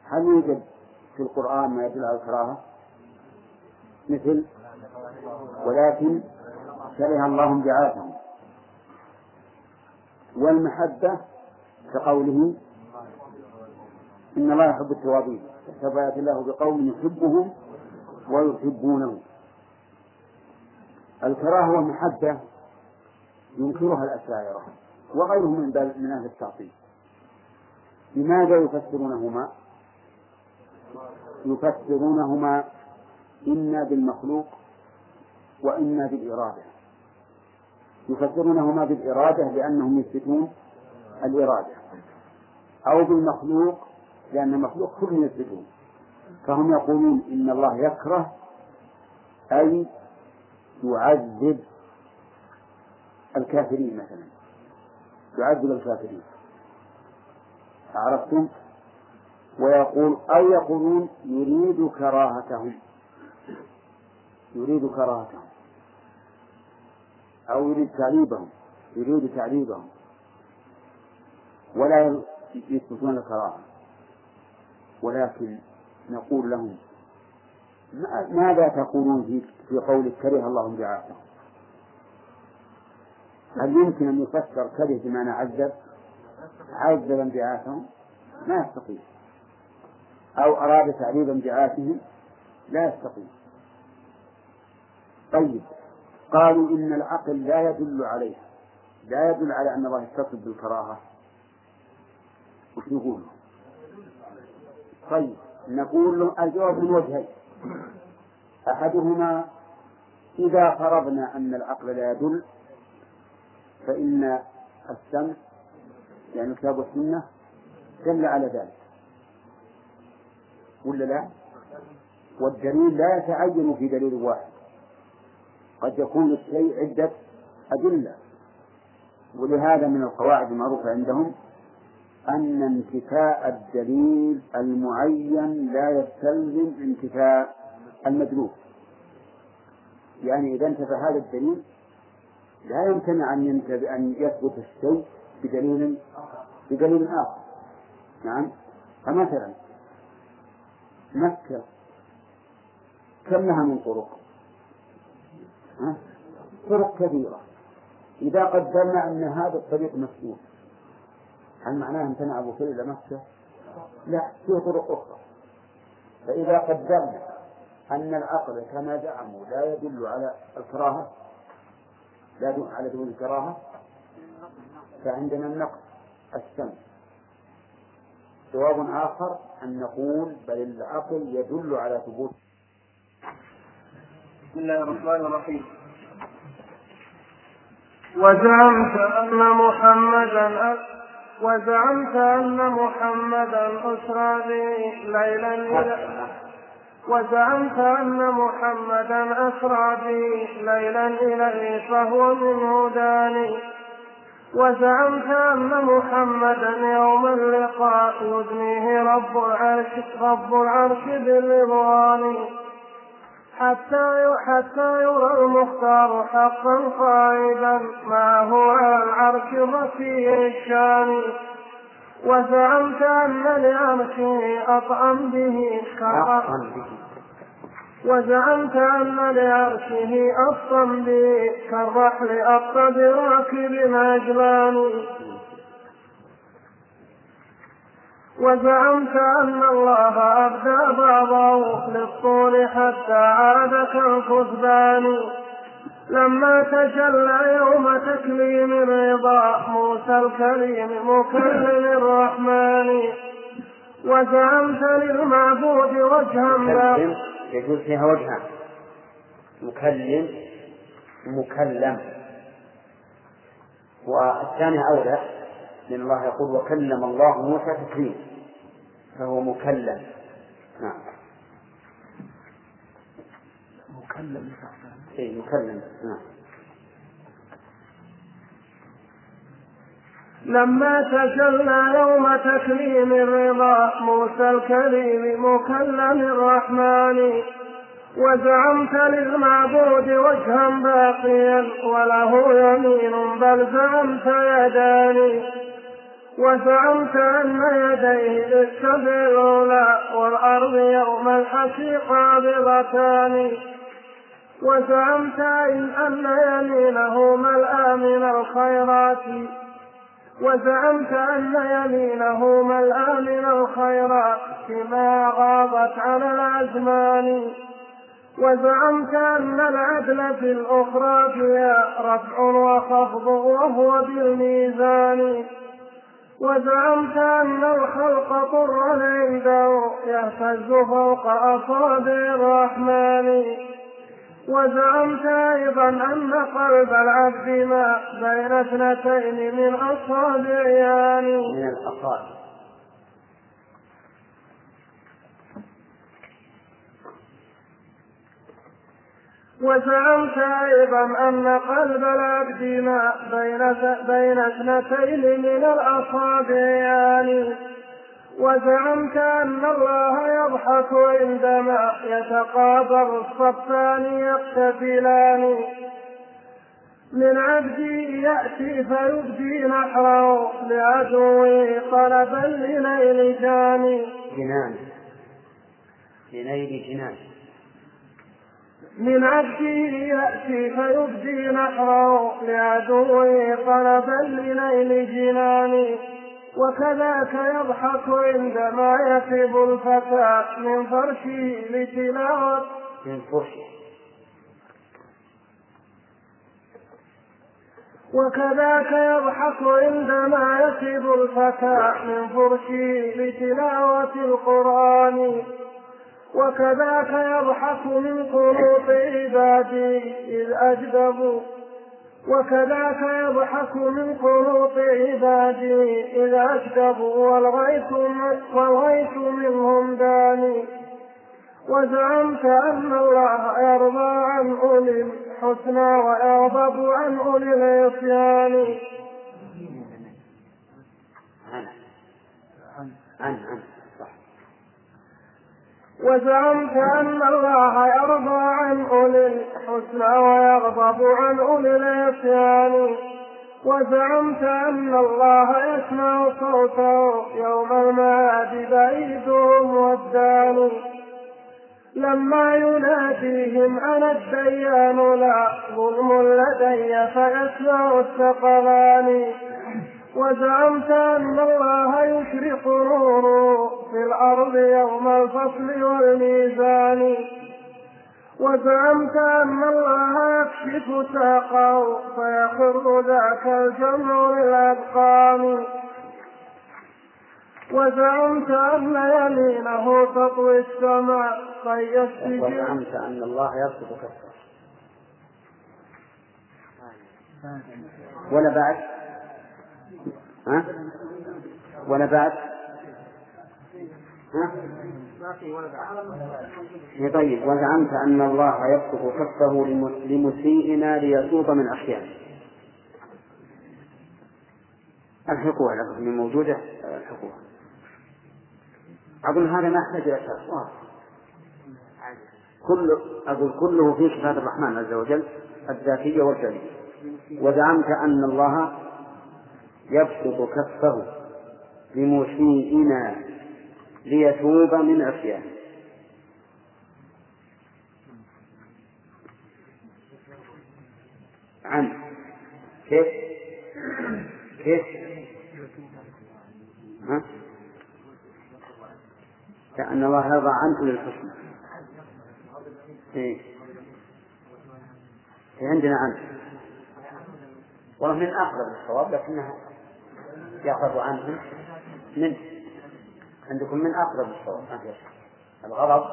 هل يوجد في القرآن ما يدل على الكراهة؟ مثل ولكن كره الله انبعاثهم والمحبة كقوله إن الله يحب التوابين سوف يأتي الله بقوم يحبهم ويحبونه. الكراهة والمحبة ينكرها الأشاعرة وغيرهم من من أهل التعطيل. لماذا يفسرونهما؟ يفسرونهما إما بالمخلوق وإما بالإرادة. يفسرونهما بالإرادة لأنهم يثبتون الإرادة. أو بالمخلوق لأن المخلوق كلهم يثبتون. فهم يقولون إن الله يكره أي يعذب الكافرين مثلا. يعذب الكافرين. عرفتم؟ ويقول أو يقولون يريد كراهتهم. يريد كراهتهم. أو يريد تعذيبهم يريد تعذيبهم ولا يثبتون الكراهة ولكن نقول لهم ماذا تقولون في في قول كره الله بعاثهم؟ هل يمكن أن يفسر كره بمعنى عذب؟ عذب انبعاثهم؟ ما يستطيع أو أراد تعذيب انبعاثهم؟ لا يستطيع طيب قالوا إن العقل لا يدل عليها لا يدل على أن الله يتصف بالكراهة وش نقول؟ طيب نقول له الجواب من وجهين. أحدهما إذا فرضنا أن العقل لا يدل فإن السمع يعني الكتاب والسنة دل على ذلك. ولا لا؟ والدليل لا يتعين في دليل واحد. قد يكون للشيء عدة أدلة. ولهذا من القواعد المعروفة عندهم أن انتفاء الدليل المعين لا يستلزم انتفاء المدلول. يعني إذا انتفى هذا الدليل لا يمتنع أن أن يثبت الشيء بدليل بدليل آخر. نعم. فمثلا مكة كم لها من طرق؟ طرق كثيرة إذا قدرنا أن هذا الطريق مسدود هل معناه امتنع أبو بكر إلى مكة؟ لا فيه طرق أخرى. فإذا قدرنا أن العقل كما زعموا لا يدل على الكراهة لا يدل على دون الكراهة فعندنا النقص السمع. جواب آخر أن نقول بل العقل يدل على ثبوت بسم الله الرحمن الرحيم. وزعمت أن محمدا وزعمت أن محمدا أسرى به ليلا وزعمت أن محمدا أسرى به ليلا إليه فهو منه داني وزعمت أن محمدا يوم اللقاء يدنيه رب العرش رب العرش بالرضوان. حتى حتى يرى المختار حقا قائدا ما هو على العرش الرفيع الشان وزعمت أن لعرشه أطعم به وزعمت أن لعرشه أطعم به كالرحل أقصد راكب عجلان وزعمت أن الله أبدى بعضه للطول حتى عاد كالكثبان لما تجلى يوم تكليم الرضا موسى الكريم مكلم الرحمن. وزعمت للمعبود وجها يجوز فيها وجهان مكلم مكلم. والثاني أولى لأن الله يقول وكلم الله موسى تكليما فهو مكلم. نعم. مكلم اي مكلم. نعم. لما تجلى يوم تكليم الرضا موسى الكريم مكلم الرحمن وزعمت للمعبود وجها باقيا وله يمين بل زعمت يدان وزعمت أن يديه للسبع الأولى والأرض يوم الحشي قابضتان وزعمت أن يمينه ملأى من الخيرات. وزعمت أن يمينه ملأى من الخيرات كما غابت على الأزمان. وزعمت أن العدل في الأخرى فيها رفع وخفض وهو بالميزان. وزعمت أن الخلق طرا عنده يهتز فوق أصابع الرحمن. وزعمت أيضا أن قلب العبد ما بين اثنتين من أصابع يعني من الأصابع. وزعمت أيضا أن قلب العبد ما بين بين اثنتين من الأصابع يعني وزعمت أن الله يضحك عندما يتقابل الصفان يقتتلان. من عبدي يأتي فيبدي نحره لعدوه طلبا لنيل جاني جنان. لنيل جنان. من عبده يأتي فيبدي نحره لعدوه طلبا لنيل جنان. وكذاك يضحك عندما يكب الفتى من فرشه لتلاوة. من فرشه وكذاك يضحك عندما يكب الفتى من فرشه لتلاوة القرآن. وكذاك يضحك من قنوط عبادي إذ أجدبوا. وكذاك يضحك من قنوط عبادي إذا أكذبوا والغيث والغيث منهم داني. وزعمت أن الله يرضى عن أولي الحسنى ويغضب عن أولي العصيان. عن عن وزعمت أن الله يرضى عن أولي الحسنى ويغضب عن أولي العصيان. وزعمت أن الله يسمع صوته يوم المعاد بعيدهم والدان لما يناديهم أنا الديان لا ظلم لدي فيسمع الثقلان. وزعمت أن الله يشرق نوره في الأرض يوم الفصل والميزان. وزعمت أن الله يكشف ساقه فيخر ذاك الجمع للأذقان. وزعمت أن يمينه تطوي السماء طي السجن وزعمت أن الله يبسط كفه ولا بعد؟ ها؟ بعد؟ ها؟ طيب وزعمت أن الله يبسط لم- لمسيئنا ليتوب من أخيانه الحقوها لكم من موجودة الحقوها أظن هذا ما يحتاج إلى شرح. كل أقول كله في صفات الرحمن عز وجل الذاتية والفعلية. وزعمت أن الله يبسط كفه لمسيئنا ليتوب من عصيانه عن كيف؟ كيف؟ ها؟ كأن الله يرضى عنه للحسنى. إيه. إيه عندنا عنه والله من أقرب الصواب لكنها يأخذ عنه منه عندكم من أقرب الصواب. شك الغضب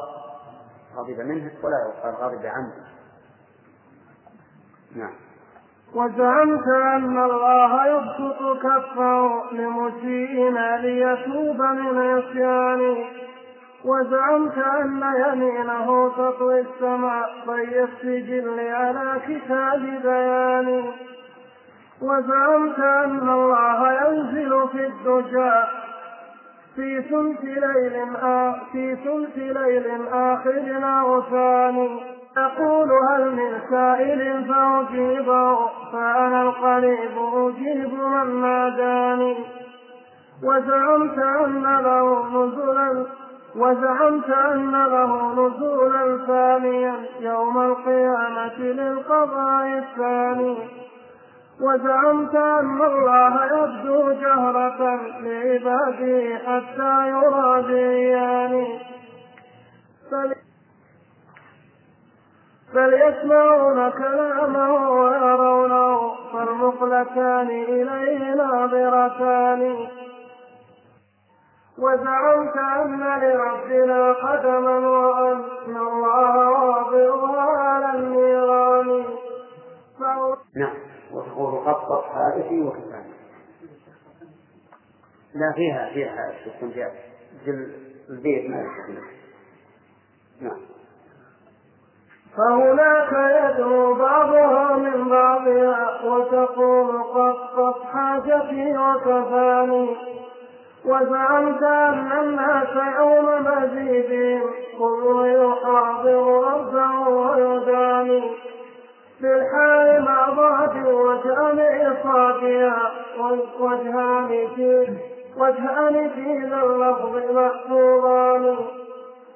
غضب منه ولا غضب عنه. نعم. وزعمت أن الله يبسط كفه لمسيئنا ليتوب من عصيانه وزعمت أن يمينه تطوي السماء طي السجل على كتاب بيان. وزعمت أن الله ينزل في الدجى في ثلث ليل آ... في ثلث ليل آخر أو ثاني أقول هل من سائل فأجيبه فأنا القريب أجيب من ناداني. وزعمت أن له نزلا وزعمت أن له نزولا ثانيا يوم القيامة للقضاء الثاني. وزعمت أن الله يبدو جهرة لعباده حتى يرى بعيانه بل يسمعون كلامه ويرونه فالمقلتان إليه ناظرتان. وزعمت أن لربنا قدما وأن الله واضعها على النيران نعم. وتقول خطط حادثي وكفاني. لا فيها فيها استنجاب البيت ما نعم. فهناك يدعو بعضها من بعضها وتقول قصت حاجتي وكفاني. وزعمت أن الناس يوم مزيدهم كل يحاضر ربه ويداني. بالحال مع ضعف وجامع صافيا وجهان في وجهان في ذا اللفظ محفوظان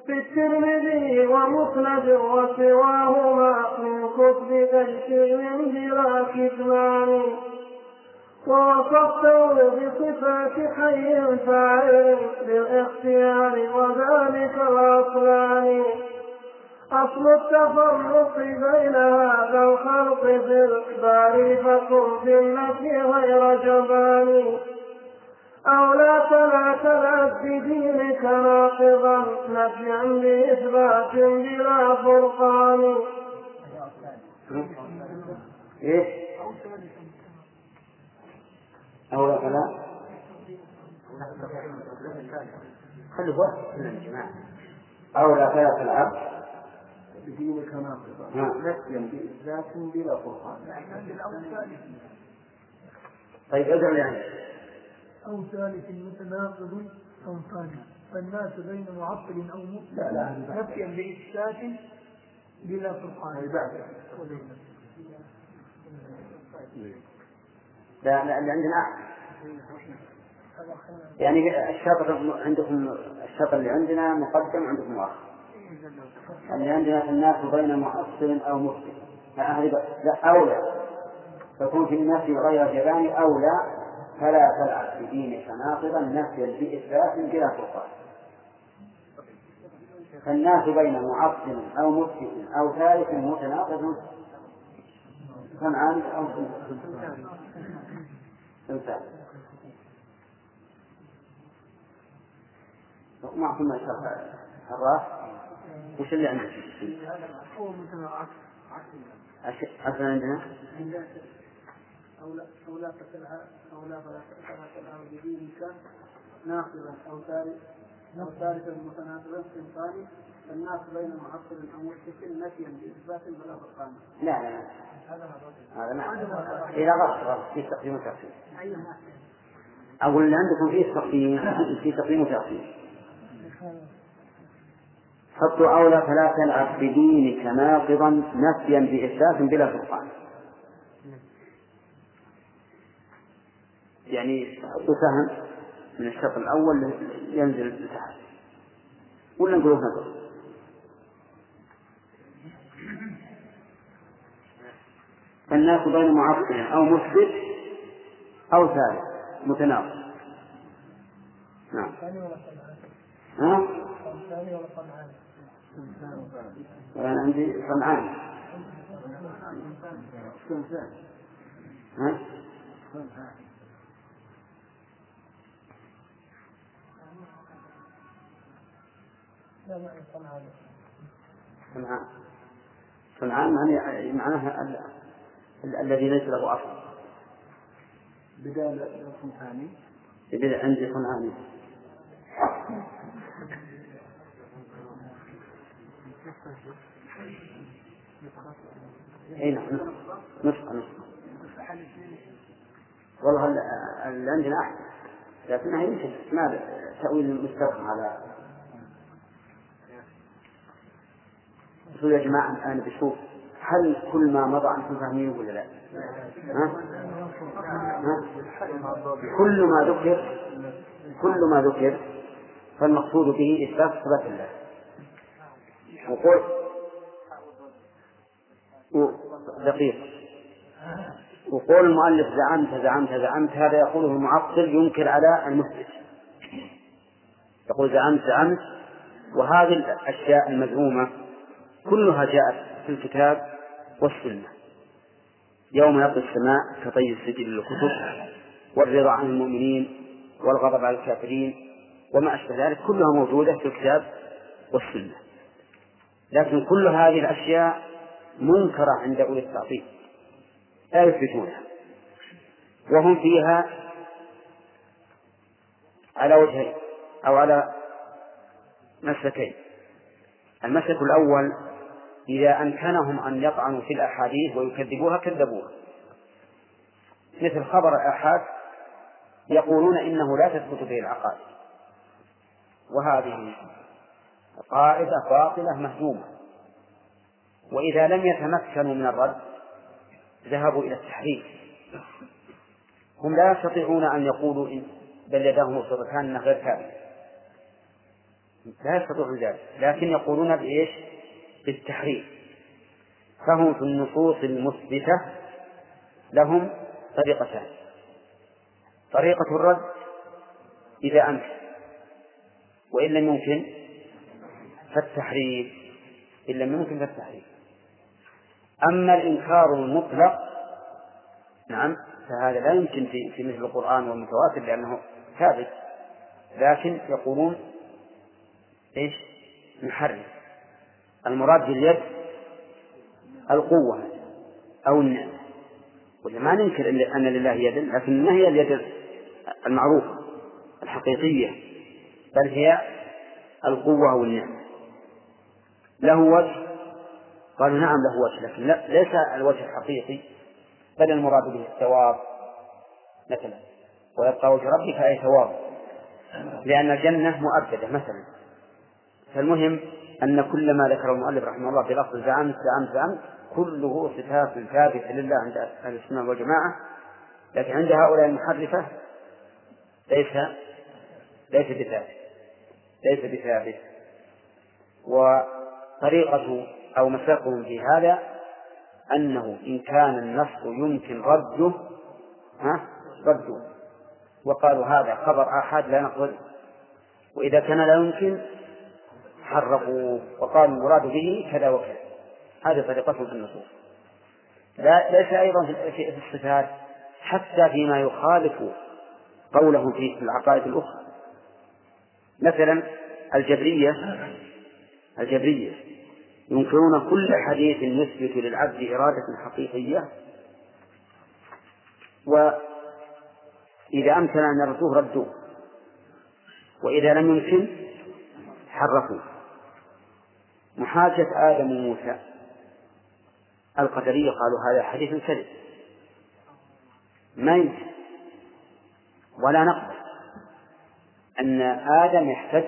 في الترمذي ومسند وسواهما من كتب تيسير بلا كتمان ووصفته بصفات حي فاعل بالاختيار وذلك الأصلان. أصل التفرق بين هذا الخلق في الإخبار فكن في النفي غير جبان. أو لا تلعب بدينك ناقضا نفيا بإثبات بلا فرقان إيش؟ أو فلا خلوا واحد من الجماعة أو لا بدينك ناقضا نعم. نفيا بإثبات بلا فرقان طيب ادعو يعني أو ثالث متناقض أو ثاني فالناس بين معطل أو لا، لا، مثبت نفيا بإثبات بلا فرقان لا لا اللي عندنا يعني الشطر عندكم الشطر اللي عندنا مقدم عندكم مؤخر اللي عندنا في الناس بين محصل أو مفسد. لا أولى. تكون في النفي غير جبان أولى. فلا تلعب بدينك ناقضا نفيا بإثبات بلا فرقان. فالناس بين معصم أو مفسد أو ثالث متناقض. سمعان. أو إنسان معكم ما شرح الراس. وش اللي عندك؟ هو متناقض أش- أصلا عندنا أو لا أو لا تسألها أو لا. فلا تسألها بدينك ناقضا أو ثالث أو ثالثا متناقضا صنفان فالناس بين معطل أو مشرك نفيا بإثبات بلا فرقان لا لا لا هذا ما إذا غلط غلط. في تقديم وتأخير أقول اللي عندكم فيه تقديم في تقديم وتأخير حطوا أولى فلا تلعب بدينك ناقضا نفيا بإثبات بلا فرقان. يعني حطوا سهم من الشطر الأول ينزل لتحت ولا نقول نظر فالناس بين معطل أو مثبت أو ثالث متناقض. نعم. ثاني ولا صنعان؟ ها؟ ثاني ولا صنعان أنا عندي صنعان. ها؟ صنعان. صنعان يعني معناها ال- ال- الذي ليس له أصل. بدال صنعاني. يبدأ عندي صنعاني. اي نعم نسخة نسخة نسخة والله ال- اللي عندنا أحسن لكنها يمكن ما تأويل مستقيم على شو يا جماعة الآن بشوف هل كل ما مضى أنتم فاهمين ولا لا؟ ها؟ ها؟ كل ما ذكر كل ما ذكر فالمقصود به إثبات صفات الله وقول. و- دقيق. وقول المؤلف زعمت زعمت زعمت هذا يقوله المعطل ينكر على المثبت يقول زعمت زعمت. وهذه الأشياء المزعومة كلها جاءت في الكتاب والسنة. يوم يطوي السماء كطي السجل للكتب والرضا عن المؤمنين والغضب على الكافرين وما أشبه ذلك كلها موجودة في الكتاب والسنة. لكن كل هذه الأشياء منكرة عند أولي التعطيل. لا يثبتونها. وهم فيها على وجهين أو على مسلكين. المسلك الأول إذا أمكنهم أن يطعنوا في الأحاديث ويكذبوها كذبوها. مثل خبر الآحاد يقولون إنه لا تثبت به العقائد. وهذه قاعدة باطلة مهزومة وإذا لم يتمكنوا من الرد ذهبوا إلى التحريف هم لا يستطيعون أن يقولوا إن بل يداه مبسوطتان غير ثابت لا يستطيعون ذلك لكن يقولون بإيش؟ بالتحريف فهم في النصوص المثبتة لهم طريقتان. طريقة الرد إذا أمكن وإن لم يمكن فالتحريف إن لم يمكن فالتحريف أما الإنكار المطلق نعم فهذا لا يمكن في, في مثل القرآن والمتواتر لأنه ثابت لكن يقولون إيش؟ نحرف المراد باليد القوة أو النعمة ولا ما ننكر أن لله يد لكن ما هي اليد المعروفة الحقيقية؟ بل هي القوة أو النعمة له وجه. قالوا نعم له وجه لكن لا ليس الوجه الحقيقي بل المراد به الثواب مثلا. ويبقى وجه ربك أي ثواب. لأن الجنة مؤكدة مثلا. فالمهم أن كل ما ذكره المؤلف رحمه الله بلفظ زعمت زعمت زعمت كله صفات ثابتة لله عند أهل السنة والجماعة. لكن عند هؤلاء المحرفة ليس ليس بثابت ليس بثابت. وطريقة أو مسلكهم في هذا أنه إن كان النص يمكن رده ها؟ رده. وقالوا هذا خبر آحاد لا نقبله وإذا كان لا يمكن حرقوا وقالوا المراد به كذا وكذا. هذه طريقتهم في النصوص. لا ليس أيضا في الصفات حتى فيما يخالف قولهم في العقائد الأخرى. مثلا الجبرية الجبرية ينكرون كل حديث يثبت للعبد إرادة حقيقية. وإذا أمكن أن يردوه ردوه وإذا لم يمكن حرفوه. محاجة آدم وموسى القدرية قالوا هذا حديث كذب ما يمكن. ولا نقبل أن آدم يحتج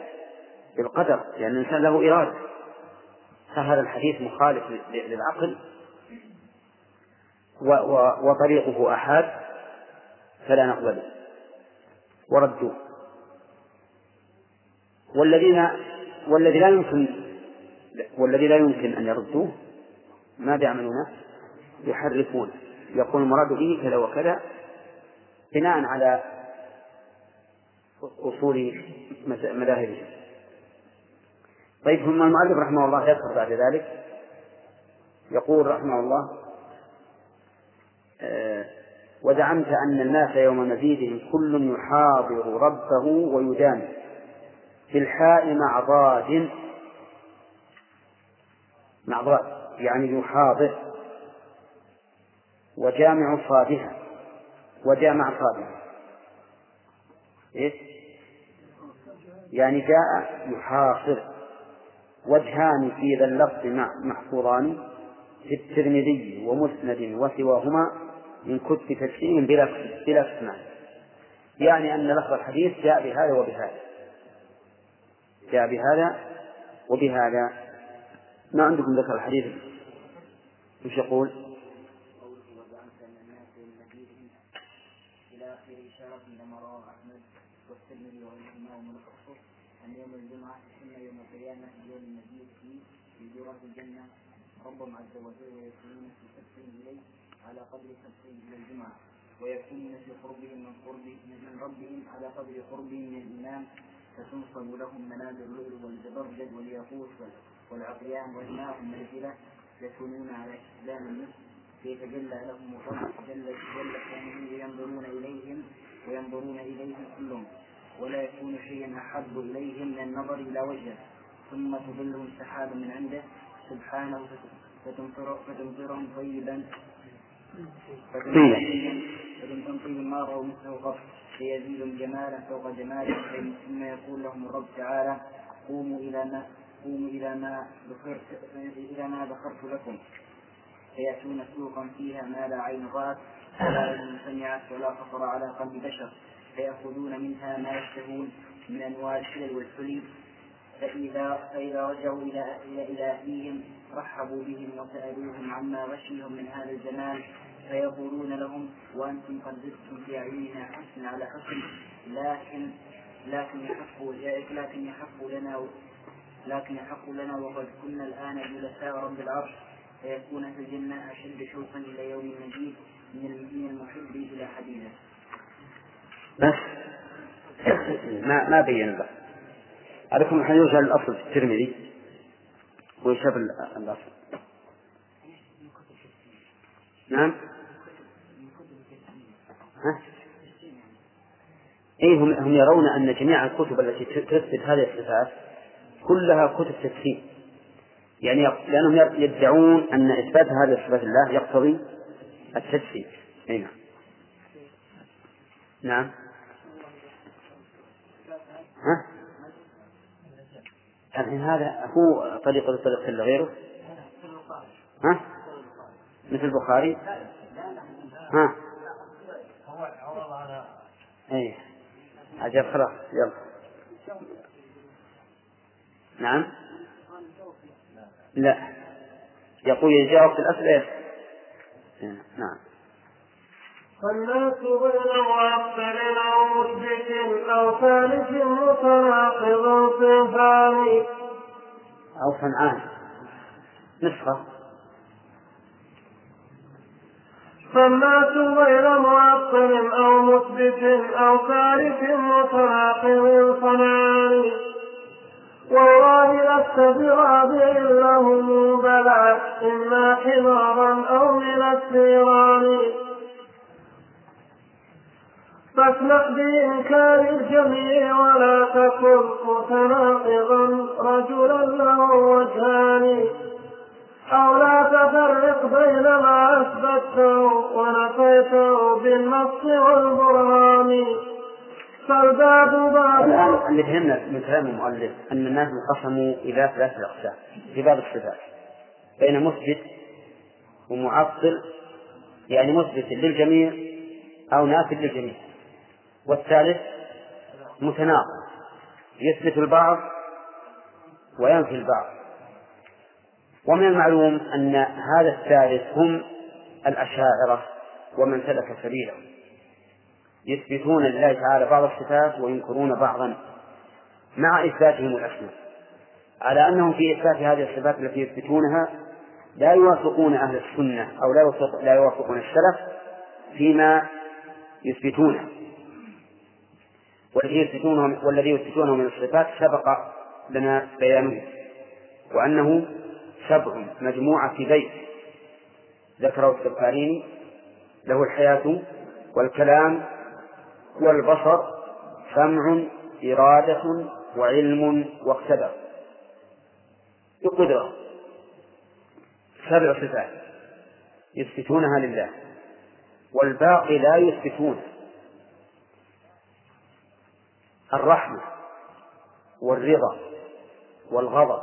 بالقدر لأن الإنسان له إرادة. فهذا الحديث مخالف للعقل. وطريقه أحاد فلا نقبله وردوه والذين والذي لا يمكن والذي لا يمكن أن يردوه ماذا يعملون؟ يحرفون. يقول المراد به كذا وكذا بناء على أصول مذاهبهم. طيب ثم المؤلف رحمه الله يذكر بعد ذلك. يقول رحمه الله آه وزعمت أن الناس يوم مزيدهم كل يحاضر ربه ويدان في الحاء مع ضاد. مع ضاد يعني يحاضر. وجامع صادها. وجامع صادها. إيش؟ يعني جاء يحاصر وجهان في ذا اللفظ محصوران في الترمذي ومسند وسواهما من كتب تفسير بلا بلا يعني أن لفظ الحديث جاء بهذا وبهذا. جاء بهذا وبهذا. ما عندكم ذكر الحديث؟ وش يقول؟ إشارة لما أحمد أن يوم الجمعة يوم القيامة يوم المزيد فيه في جرة الجنة. ربهم عز وجل ويكونون في سبحهم إليه على قدر سبحهم إلى الجمعة. ويكونون في قربهم من قرب من ربهم على قدر قربهم من الإمام فتنصب لهم منازل اللؤلؤ والزبرجد والياقوت والعقيان والماء منزلة يكونون على استسلام النصف فيتجلى لهم الرب جل جل كونه ينظرون إليهم وينظرون إليهم كلهم. ولا يكون شيء أحب إليهم من النظر إلى وجهه ثم تظلهم سحاب من عنده. سبحانه فتمطر فتمطرهم طيبا. فتمطرهم طيبا ما رأوا مثله قط فيزيدهم جمالا فوق جماله ثم يقول لهم الرب تعالى قوموا إلى ما قوموا إلى ما ذكرت إلى ما ذكرت لكم. فيأتون سوقا فيها ما لا عين رأت ولا أذن سمعت ولا خطر على قلب بشر. فيأخذون منها ما يشتهون من أنواع الحلل والحلي فإذا فإذا رجعوا إلى إلى أهليهم رحبوا بهم وسألوهم عما غشيهم من هذا الزمان فيقولون لهم وأنتم قد زدتم في أعيننا حسن على حسن لكن لكن يحق لكن يحق لنا لكن يحق لنا وقد كنا الآن جلساء رب العرش فيكون في الجنة أشد شوقا إلى يوم المجيد من المحب إلى حديثه. بس. ما ما بين بقى عليكم الحين يرجع الأصل في الترمذي. ويشاف الأصل. نعم. ها؟ إيه هم, هم يرون أن جميع الكتب التي تثبت هذه الصفات كلها كتب تفسير يعني لأنهم يدعون أن إثبات هذه الصفات الله يقتضي التجسيد أي نعم. نعم. ها؟ الحين هذا هو طريقة طريق إلا غيره؟ ها؟ مثل البخاري؟ ها؟ اي عجب خلاص يلا. نعم؟ لا. يقول يجاوب في الأسئلة نعم. فالناس بين معطل أو مثبت أو ثالث متناقض صنفان أو صنعان نسخة. فالناس غير معطل أو مثبت أو ثالث متناقض صنعان والله لست برابع لهم بلى إما حمارا أو من الثيران فاسمح بإنكار الجميع ولا تكن متناقضا رجلا له وجهان. أو لا تفرق بين ما أثبته ونفيته بالنص والبرهان. فالباب باب. الآن اللي فهمنا من كلام المؤلف أن الناس انقسموا إلى ثلاثة أقسام. في باب الصفات. بين مثبت ومعطل يعني مثبت للجميع أو نافذ للجميع. والثالث متناقض يثبت البعض وينفي البعض. ومن المعلوم أن هذا الثالث هم الأشاعرة ومن سلك سبيله. يثبتون لله تعالى بعض الصفات وينكرون بعضا مع إثباتهم الأسماء. على أنهم في إثبات هذه الصفات التي يثبتونها لا يوافقون أهل السنة أو لا يوافقون السلف فيما يثبتونه. والذي يثبتونه والذي يثبتونه من الصفات سبق لنا بيانه وأنه سبع مجموعة في بيت ذكره السفاريني له الحياة والكلام والبصر سمع إرادة وعلم واقتدر بقدرة سبع صفات يثبتونها لله والباقي لا يثبتون الرحمة والرضا والغضب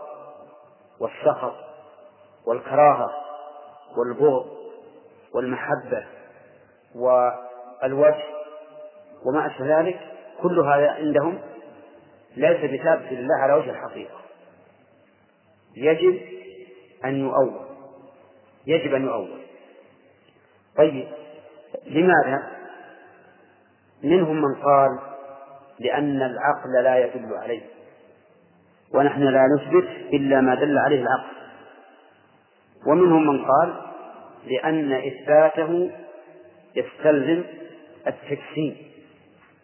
والسخط والكراهة والبغض والمحبة والوجه وما أشبه ذلك كل هذا عندهم ليس بثابت لله على وجه الحقيقة. يجب أن يؤول. يجب أن يؤول. طيب لماذا؟ منهم من قال لأن العقل لا يدل عليه. ونحن لا نثبت إلا ما دل عليه العقل. ومنهم من قال لأن إثباته يستلزم التجسيم.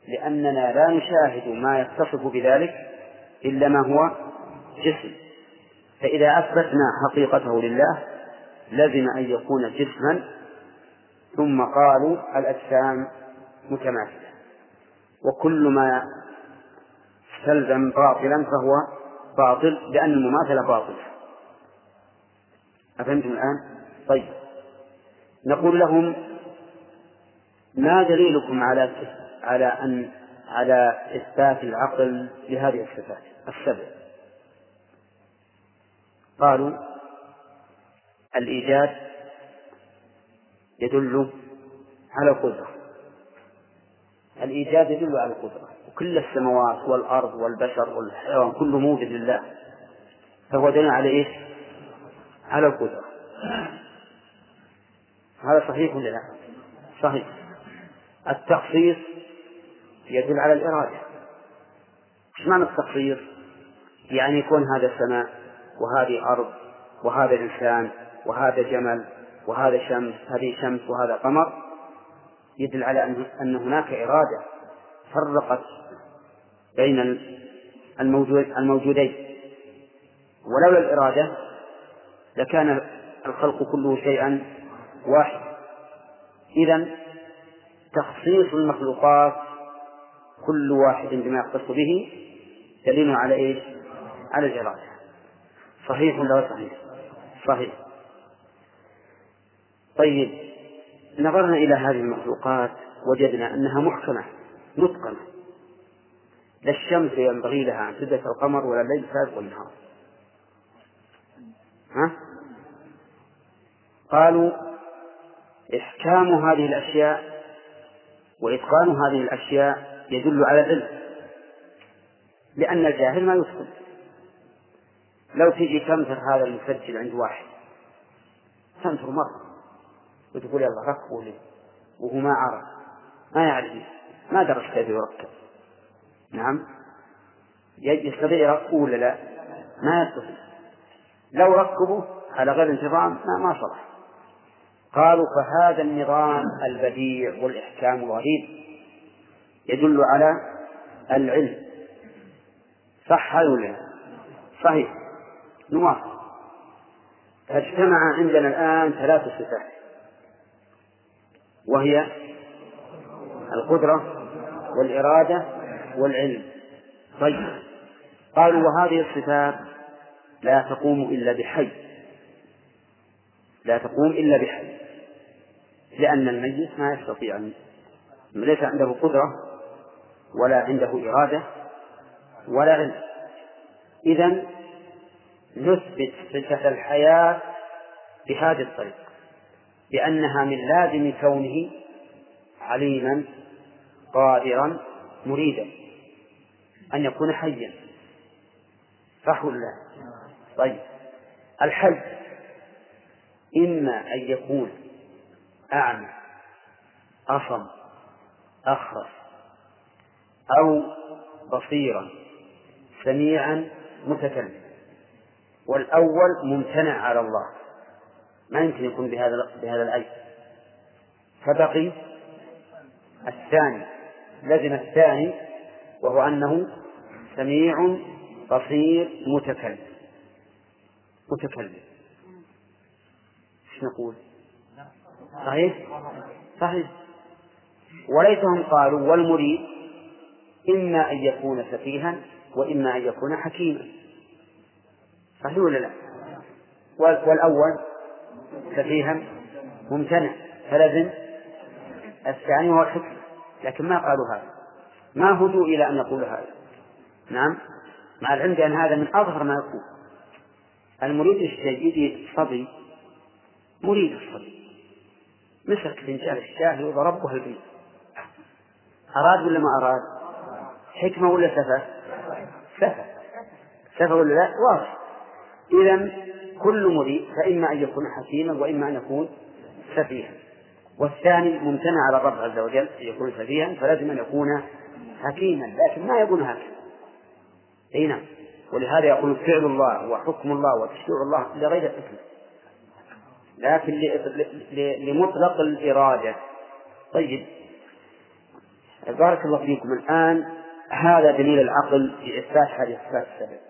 لأننا لا نشاهد ما يتصف بذلك إلا ما هو جسم. فإذا أثبتنا حقيقته لله لزم أن يكون جسما ثم قالوا الأجسام متماثلة. وكل ما استلزم باطلا فهو باطل لأن المماثلة باطلة. أفهمتم الآن؟ طيب. نقول لهم ما دليلكم على على أن على إثبات العقل لهذه الصفات؟ السبع قالوا الإيجاد يدل على القدرة. الإيجاد يدل على القدرة وكل السماوات والأرض والبشر والحيوان كله موجود لله فهو دليل على إيش؟ على القدرة هذا صحيح ولا لا؟ صحيح التخصيص يدل على الإرادة إيش معنى التخصيص؟ يعني يكون هذا سماء وهذه أرض وهذا إنسان وهذا جمل وهذا شمس هذه شمس وهذا قمر يدل على أن هناك إرادة فرقت بين الموجود الموجودين. ولولا الإرادة لكان الخلق كله شيئا واحد إذا تخصيص المخلوقات كل واحد بما يختص به دليل على إيش؟ على الإرادة. صحيح ولا صحيح؟ صحيح. طيب. نظرنا إلى هذه المخلوقات وجدنا أنها محكمة متقنة. لا الشمس ينبغي لها أن تدرك القمر ولا الليل سابق النهار ها؟ قالوا إحكام هذه الأشياء وإتقان هذه الأشياء يدل على العلم لأن الجاهل ما يتقن. لو تجي تنثر هذا المسجل عند واحد تنثر مرة. وتقول يلا ركبوا لي. وهو ما عرف. ما يعرف. ما درس كيف يركب. نعم. يستطيع يركبه ولا لا؟ ما يستطيع لو ركبوا على غير انتظام ما ما صلح. قالوا فهذا النظام البديع والإحكام الغريب يدل على العلم. صح هذا ولا صحيح. نوافق فاجتمع عندنا الآن ثلاث صفات. وهي القدرة والإرادة والعلم. طيب. قالوا وهذه الصفات لا تقوم إلا بحي. لا تقوم إلا بحي. لأن الميت ما يستطيع ليس عنده قدرة ولا عنده إرادة ولا علم. إذا نثبت صفة الحياة بهذه الطريقة. بأنها من لازم كونه عليما قادرا مريدا. أن يكون حيا. صح ولا لا؟ طيب. الحي إما أن يكون أعمى أصم أخرس أو بصيرا سميعا متكلم والأول ممتنع على الله. ما يمكن يكون بهذا بهذا العيب فبقي الثاني لزم الثاني وهو أنه سميع بصير متكلم متكلم إيش نقول؟ صحيح؟ صحيح وليتهم قالوا والمريد إما أن يكون سفيها وإما أن يكون حكيما صحيح ولا لا؟ والأول سفيها ممتنع فلازم الثاني هو الحكم لكن ما قالوا هذا. ما هدوا إلى أن يقولوا هذا. نعم؟ مع العلم بأن هذا من أظهر ما يكون المريد الجيد الصبي مريد الصبي. مسك فنجان الشاي وضربه البيت. أراد ولا ما أراد؟ حكمة ولا سفة؟ سفة. سفة ولا لا؟ واضح. إذا كل مريد فإما أن يكون حكيما وإما أن يكون سفيها. والثاني ممتنع على الرب عز وجل أن يكون سفيها فلازم أن يكون حكيما لكن ما يكون هكذا أي نعم. ولهذا يقول فعل الله وحكم الله وتشريع الله لغير الحكم لكن لمطلق الإرادة. طيب. بارك الله فيكم. الآن هذا دليل العقل في إثبات هذه الصفات السبع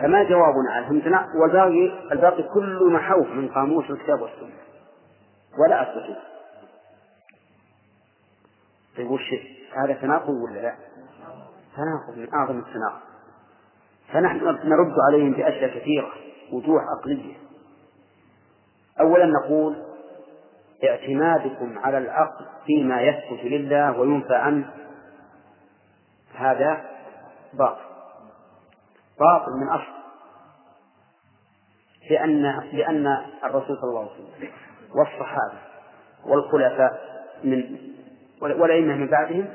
فما جوابنا على فهمتنا والباقي الباقي كله محوف من قاموس الكتاب والسنة. ولا أستطيع طيب وش هذا تناقض ولا لا؟ تناقض من أعظم التناقض. فنحن نرد عليهم بأشياء كثيرة وجوه عقلية. أولا نقول اعتمادكم على العقل فيما يثبت لله وينفى عنه. هذا باطل. باطل من أصل. لأن لأن الرسول صلى الله عليه وسلم والصحابة والخلفاء من والأئمة من بعدهم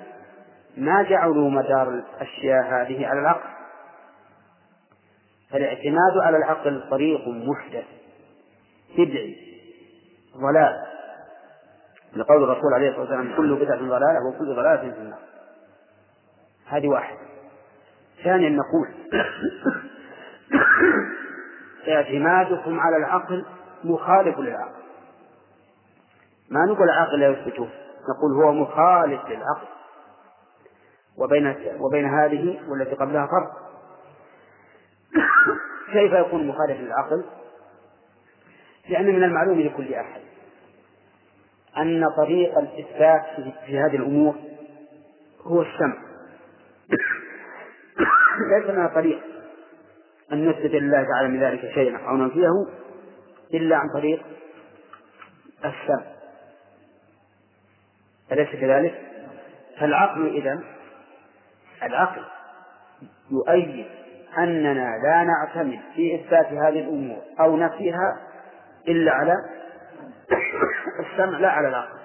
ما جعلوا مدار الأشياء هذه على العقل. فالاعتماد على العقل طريق محدث بدعي ضلال. لقول الرسول عليه الصلاة والسلام كل بدعة ضلالة وكل ضلالة في النار. هذه واحدة. ثانيا نقول اعتمادكم على العقل مخالف للعقل. ما نقول العقل لا يثبته نقول هو مخالف للعقل. وبين وبين هذه والتي قبلها فرق. كيف يكون مخالف للعقل؟ لأن من المعلوم لكل أحد أن طريق الإثبات في هذه الأمور هو السمع. ليس لنا طريق أن نثبت لله تعالى من ذلك شيئا أو ننفيه إلا عن طريق السمع أليس كذلك؟ فالعقل إذا العقل يؤيد أننا لا نعتمد في إثبات هذه الأمور أو نفيها إلا على السمع لا على العقل.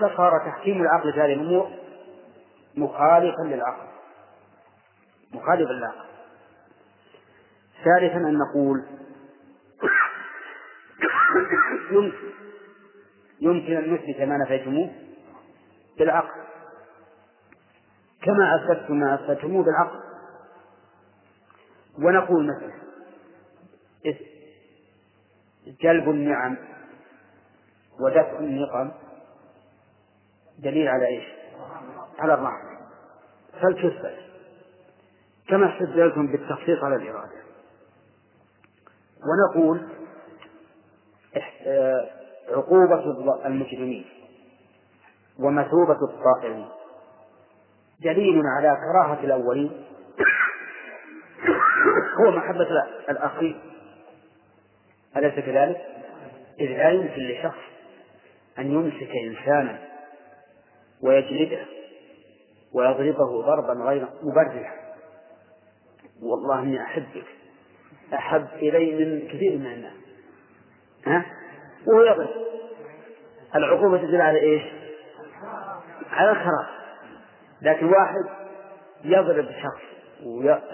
فصار تحكيم العقل في هذه الأمور مخالفا للعقل. مخالفا للعقل ثالثا أن نقول يمكن يمكن أن نثبت ما نفيتموه بالعقل. كما أثبتم ما أثبتموه بالعقل. ونقول مثلا جلب النعم ودفع النقم دليل على إيش؟ على الرحمة. فلتثبت كما استدللتم بالتخصيص على الإرادة. ونقول آه، عقوبة المجرمين ومثوبة الطائعين دليل على كراهة الأولين هو محبة الآخرين أليس كذلك؟ إذ لا يمكن لشخص أن يمسك إنسانا ويجلده ويضربه ضربا غير مبرح والله إني أحبك. أحب إلي من كثير من الناس. ها؟ وهو يضرب العقوبة تدل على إيش؟ على الكراهة لكن واحد يضرب شخص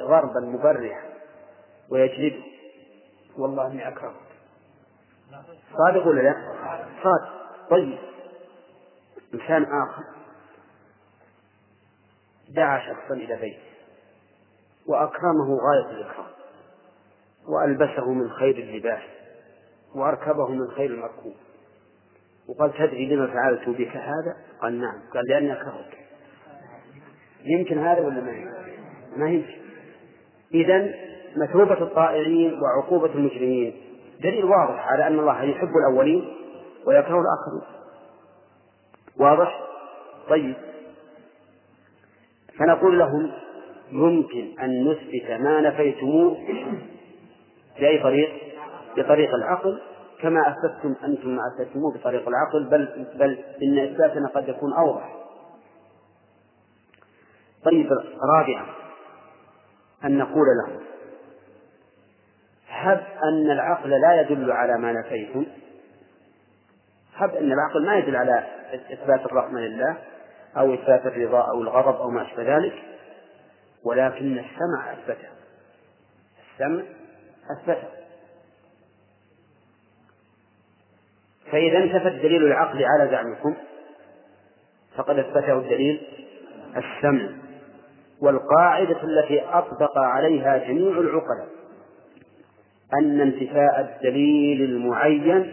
ضربا مبرحا ويجلده والله إني أكرهه صادق ولا لا؟ صادق. طيب. إنسان آخر دعا شخصا إلى بيته. وأكرمه غاية الإكرام وألبسه من خير اللباس وأركبه من خير المركوب. وقال تدري لما فعلت بك هذا؟ قال نعم. قال لأني أكرهك يمكن هذا ولا ما يمكن؟ ما يمكن. إذا مثوبة الطائعين وعقوبة المجرمين. دليل واضح على أن الله يحب الأولين ويكره الآخرين واضح؟ طيب. فنقول لهم يمكن أن نثبت ما نفيتموه بأي طريق؟ بطريق العقل كما أثبتم أنتم ما أثبتموه بطريق العقل بل بل إن إثباتنا قد يكون أوضح. طيب رابعا أن نقول لهم هب أن العقل لا يدل على ما نفيتم هب أن العقل ما يدل على إثبات الرحمة لله أو إثبات الرضا أو الغضب أو ما أشبه ذلك ولكن السمع أثبته. السمع أثبته. فإذا انتفى الدليل العقلي على زعمكم فقد أثبته الدليل السمع والقاعدة التي أطبق عليها جميع العقلاء أن انتفاء الدليل المعين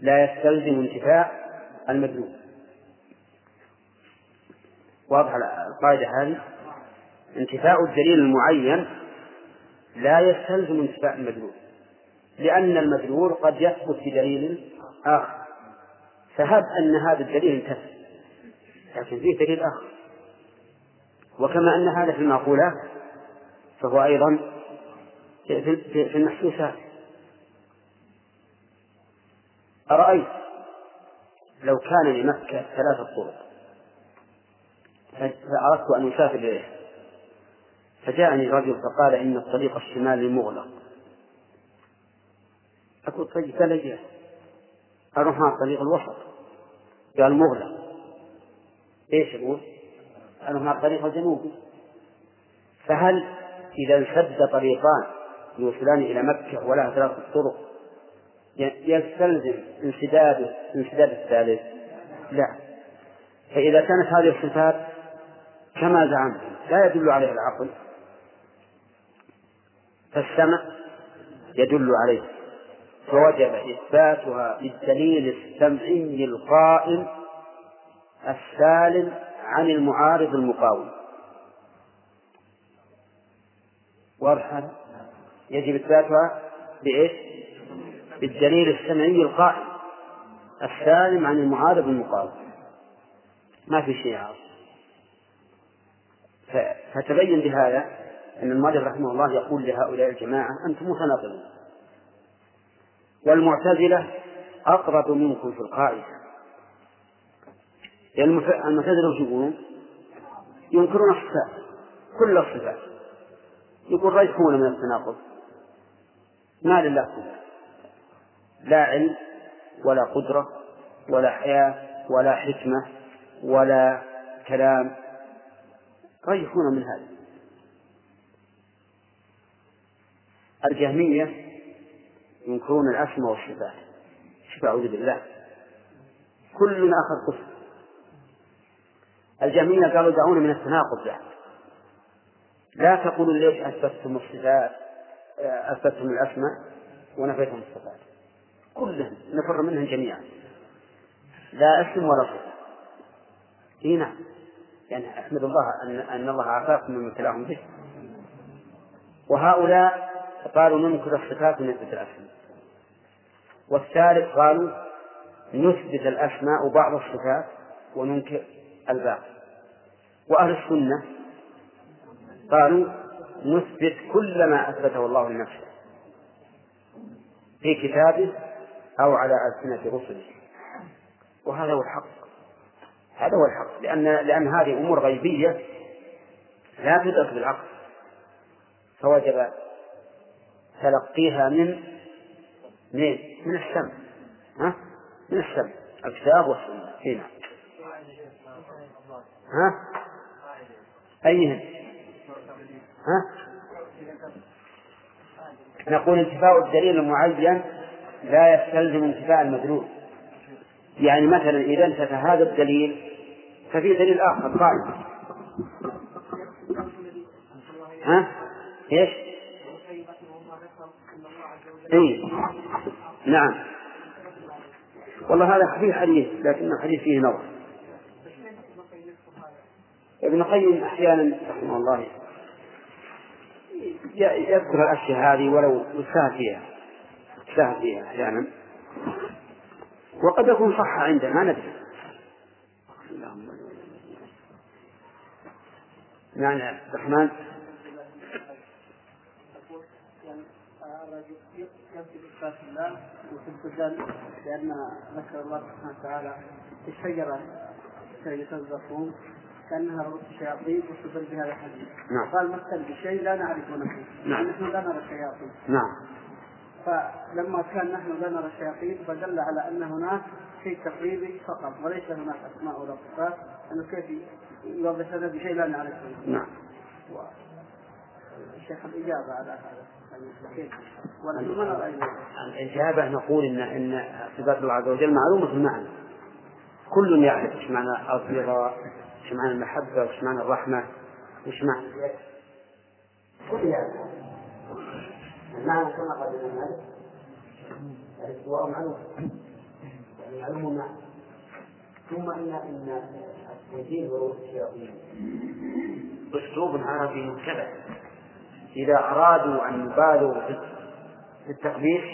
لا يستلزم انتفاء المدلول. واضح القاعدة هذه؟ انتفاء الدليل المعين لا يستلزم انتفاء المدلول لأن المدلول قد يثبت بدليل آخر. فهب أن هذا الدليل انتفى لكن فيه دليل آخر. وكما أن هذا في المعقولات فهو أيضا في, المحسوسات. أرأيت لو كان لمكة ثلاثة طرق فأردت أن أسافر إليه فجاءني رجل فقال إن الطريق الشمالي مغلق. أقول طيب بلجة أروح مع الطريق الوسط. قال مغلق. إيش يقول؟ أنا هناك الطريق الجنوبي فهل إذا انسد طريقان يوصلان إلى مكة ولها ثلاثة طرق يستلزم انسداد انسداد الثالث؟ لا. فإذا كانت هذه الصفات كما زعمت لا يدل عليها العقل. فالسمع يدل عليه. فوجب إثباتها بالدليل السمعي القائم السالم عن المعارض المقاوم. هذا يجب إثباتها بإيش؟ بالدليل السمعي القائم السالم عن المعارض المقاوم. ما في شيء عارض فتبين بهذا أن المؤلف رحمه الله يقول لهؤلاء الجماعة أنتم متناقضون. والمعتزلة أقرب منكم في القاعدة. لأن المعتزلة وش يقولون؟ ينكرون الصفات كل الصفات. يقول ريحون من التناقض؟ ما لله صفات لا علم ولا قدرة ولا حياة ولا حكمة ولا كلام. ريحون من هذا الجهمية ينكرون الأسماء والصفات. شوف أعوذ بالله. كل آخر كفر الجهمية قالوا دعونا من التناقض بعد لا تقولوا ليش أثبتتم الصفات أثبتتم الأسماء ونفيتم الصفات. كلهم نفر منهم جميعا. لا اسم ولا صفة. إي نعم. يعني أحمد الله أن أن الله عافاكم مما ابتلاهم به. وهؤلاء قالوا ننكر الصفات ونثبت الأسماء. والثالث قالوا نثبت الأسماء وبعض الصفات وننكر الباقي وأهل السنة قالوا نثبت كل ما أثبته الله لنفسه في كتابه أو على ألسنة رسله. وهذا هو الحق. هذا هو الحق. لأن لأن هذه أمور غيبية لا تدرك بالعقل. فوجب تلقيها من من من السمع ها؟ من السمع الكتاب والسنة. هنا نعم. ها؟ أيهن ها؟ نقول انتفاء الدليل المعين لا يستلزم انتفاء المدلول. يعني مثلا إذا انتفى هذا الدليل ففي دليل آخر قائم. ها؟ إيش؟ اي نعم. والله هذا فيه حديث لكن الحديث فيه نظر. ابن القيم أحيانا رحمه الله يذكر الأشياء هذه ولو يساهل فيها يساهل فيها أحيانا. وقد يكون صح عنده ما ندري. نعم يا عبد الرحمن. يمسك صفات الله وتبتدل لأن ذكر الله سبحانه وتعالى في الشجرة يتوظفون كأنها رؤوس الشياطين واستدل بهذا الحديث. نعم. قال مثل بشيء لا نعرفه نحن. نعم. نحن لا نرى الشياطين. نعم. فلما كان نحن لا نرى الشياطين فدل على أن هناك شيء تقريبي فقط وليس هناك أسماء ولا صفات أنه كيف يوضح لنا بشيء لا نعرفه. نعم. الشيخ الإجابة على هذا الإجابة نقول إن إن صفات الله عز وجل معلومة المعنى. كل يعرف إيش معنى الرضا إيش معنى المحبة؟ وايش معنى الرحمة؟ وايش معنى كل يعرف المعنى كما قال الإمام مالك الاستواء معلوم. يعني معلوم المعنى ثم إن إن التنزيل ورود الشياطين. أسلوب عربي متبع إذا أرادوا أن يبالغوا في التقبيح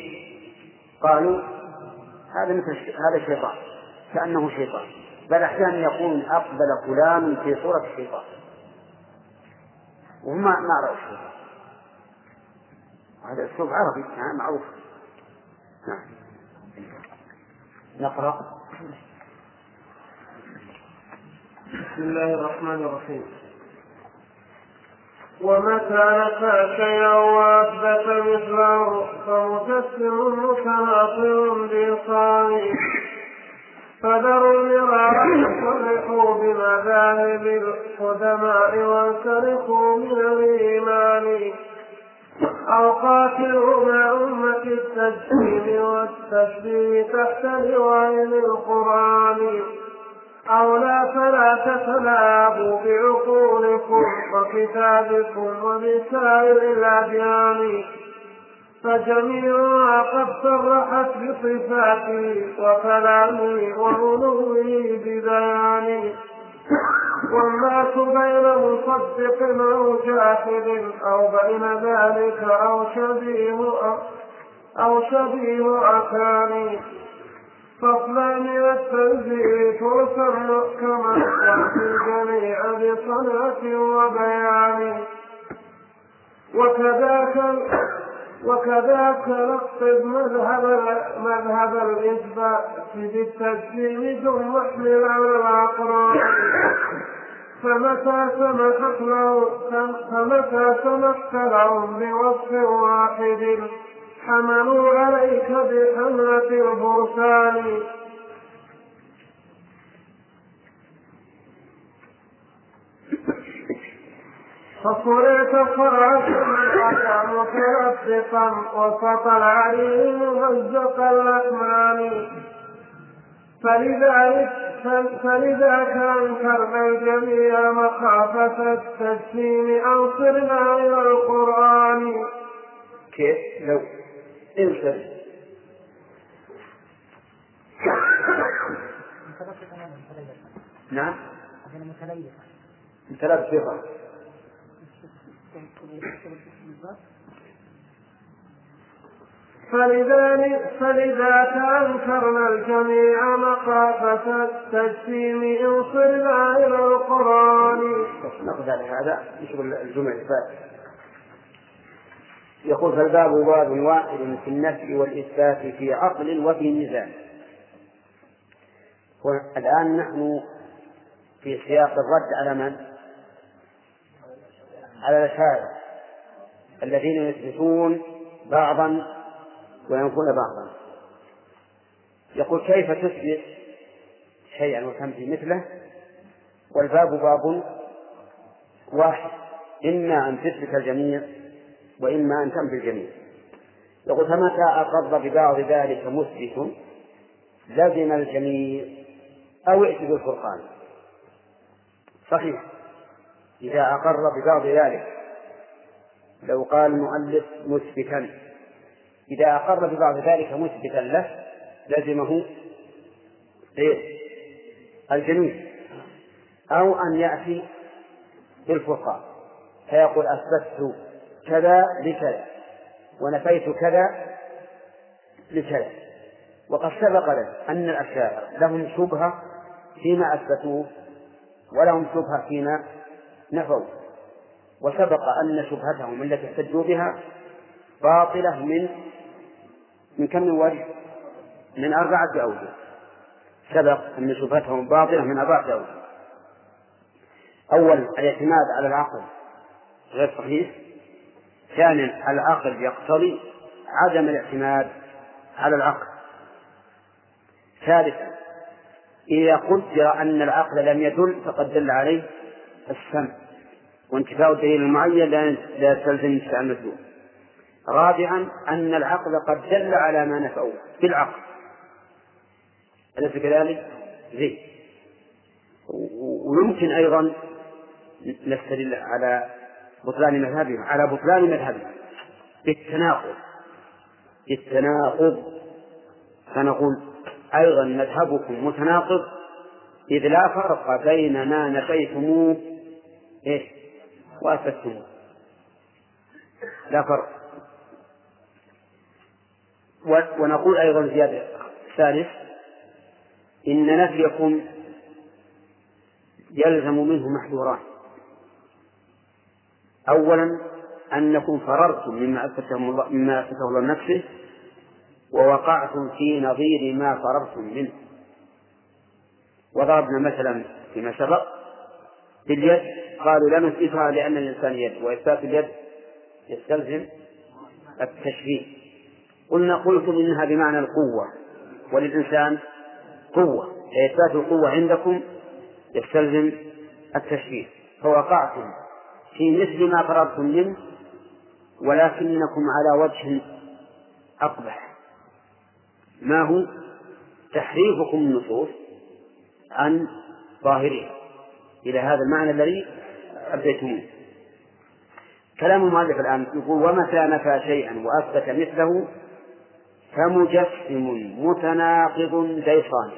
قالوا هذا مثل هذا شيطان كأنه شيطان. بل أحيانا يقولون أقبل فلان في صورة الشيطان. وهم ما رأوا الشيطان. هذا أسلوب عربي معروف. نعم. نقرأ. بسم الله الرحمن الرحيم. ومتى نفى شيئا واثبت مثله فمفسر متناقض بإلقائه فذروا المراء صرحوا بمذاهب القدماء وانسلخوا من الإيمان. أو قاتلوا مع أمة التجسيم والتشبيه تحت لواء القرآن. أو لا فلا تتلاعبوا بعقولكم وكتابكم وبسائر الأديان. فجميعها قد صرحت بصفاتي وكلامي وغلوي ببياني والناس بين مصدق أو جاحد أو بين ذلك أو شبيه أو شبيه أكاني فصلا من التنزيل فرسا محكما يأتي الجميع بصلاة وبيان. وكذاك وكذاك نقصد مذهب مذهب الإثبات بالتجسيم ثم احمل على الأقران. فمتى سمحت له فمتى سمحت لهم بوصف واحد؟ حملوا عليك بحملة البرسان. فصرت فرعت الأتى مترفقا وسط العليم ممزق الأكمان فلذلك فلذاك أنكرنا الجميع مخافة التجسيم أو صرنا إلى القرآن. كيف؟ لو انسى نعم ثلاث صفات فلذلك فلذاك أنكرنا الجميع مخافة التجسيم إن صرنا إلى القرآن. نقف هذا يشغل الجمع الفاتحة. يقول فالباب باب واحد في النفي والإثبات في عقل وفي ميزان. الآن نحن في سياق الرد على من؟ على الأشاعرة الذين يثبتون بعضا وينفون بعضا يقول كيف تثبت شيئا وتنفي مثله والباب باب واحد إما أن تثبت الجميع وإما أن تنفي الجميع. يقول فمتى أقر ببعض ذلك مثبت لزم الجميع أو ائت بالفرقان صحيح. إذا أقر ببعض ذلك لو قال المؤلف مثبتا إذا أقر ببعض ذلك مثبتا له لزمه إيه؟ الجميع. أو أن يأتي بالفرقان. فيقول أثبت كذا لكذا ونفيت كذا لكذا وقد سبق لنا أن الأشاعرة لهم شبهة فيما أثبتوه ولهم شبهة فيما نفوا. وسبق أن شبهتهم التي احتجوا بها باطلة من من كم من وجه؟ من أربعة أوجه. سبق أن شبهتهم باطلة من أربعة أوجه. أول الاعتماد على العقل. غير صحيح. ثانيا العقل يقتضي عدم الاعتماد على العقل. ثالثا إذا قدر أن العقل لم يدل فقد دل عليه السمع وانتفاء الدليل المعين لا يستلزم انتفاء المدلول رابعا أن العقل قد دل على ما نفعه بالعقل. أليس كذلك؟ زين. ويمكن أيضا نستدل على بطلان مذهبهم على بطلان مذهبهم. بالتناقض. بالتناقض. فنقول أيضا مذهبكم متناقض إذ لا فرق بين ما نفيتموه إيش وأثبتموه لا فرق. ونقول أيضا زيادة. ثالث إن نفيكم يلزم منه محذوران. أولا أنكم فررتم مما أثبته مما أثبته الله نفسه ووقعتم في نظير ما فررتم منه. وضربنا مثلا فيما سبق باليد قالوا لا نثبتها لأن الإنسان يد وإثبات اليد يستلزم التشبيه قلنا قلتم إنها بمعنى القوة وللإنسان قوة إثبات القوة عندكم يستلزم التشبيه فوقعتم في مثل ما فرضتم منه ولكنكم على وجه أقبح. ما هو؟ تحريفكم النصوص عن ظاهرها. إلى هذا المعنى الذي أبديتموه. كلام المؤلف الآن يقول ومتى نفى شيئا وأثبت مثله فمجسم متناقض ديصان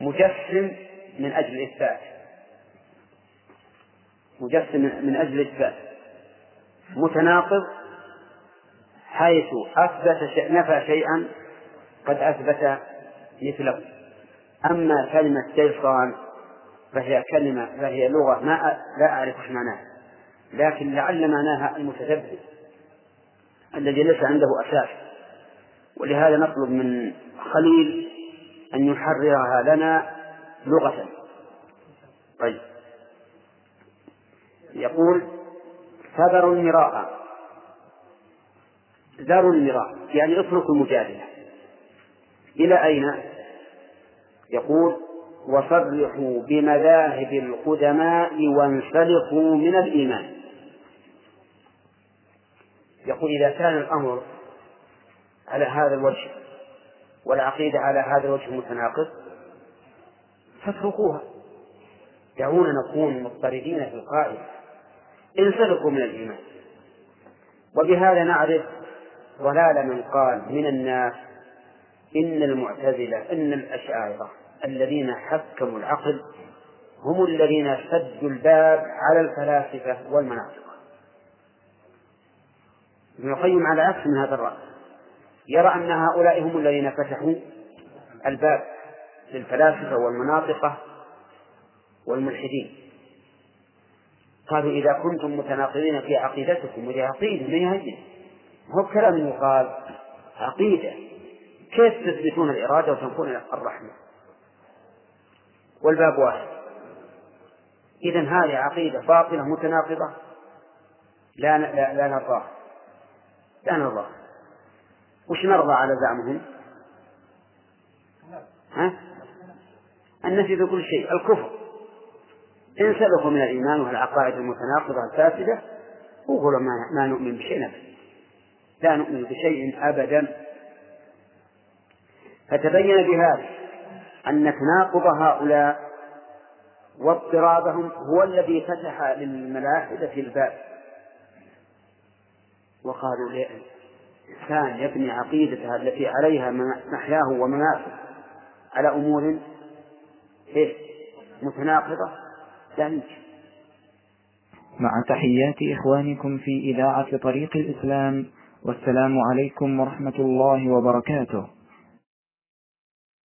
مجسم من أجل الإثبات. مجسم من أجل الإثبات. متناقض حيث أثبت نفى شيئا قد أثبت مثله. أما كلمة ديصان فهي كلمة فهي لغة ما لا أعرف معناها. لكن لعل معناها المتثبت الذي ليس عنده أساس. ولهذا نطلب من خليل أن يحررها لنا لغة. طيب. يقول فذروا المراء. ذروا المراء يعني اتركوا المجادلة. إلى أين؟ يقول وصرحوا بمذاهب القدماء وانسلخوا من الإيمان. يقول إذا كان الأمر على هذا الوجه والعقيدة على هذا الوجه المتناقض فاتركوها. دعونا نكون مضطردين في القاعدة. انسلخوا من الإيمان. وبهذا نعرف ضلال من قال من الناس إن المعتزلة إن الأشاعرة الذين حكموا العقل هم الذين سدوا الباب على الفلاسفة والمناطق. ابن القيم على عكس من هذا الرأي. يرى أن هؤلاء هم الذين فتحوا الباب للفلاسفة والمناطقة والملحدين. قالوا إذا كنتم متناقضين في عقيدتكم وهي عقيدة ما هي هو كلام يقال عقيدة. كيف تثبتون الإرادة وتنفون الرحمة؟ والباب واحد. إذا هذه عقيدة باطلة متناقضة. لا لا, لا نرضاها لا نرضى. وش نرضى على زعمهم؟ ها؟ النفي في كل شيء. الكفر. إن سلكوا من الإيمان والعقائد المتناقضة الفاسدة وقولوا ما, ما نؤمن بشيء. أبدا لا نؤمن بشيء أبدا. فتبين بهذا أن تناقض هؤلاء واضطرابهم هو الذي فتح للملاحدة الباب. وقالوا الإنسان يبني عقيدته التي عليها محياه ومماته على أمور إيه؟ متناقضة؟ لا مع تحيات إخوانكم في إذاعة طريق الإسلام والسلام عليكم ورحمة الله وبركاته.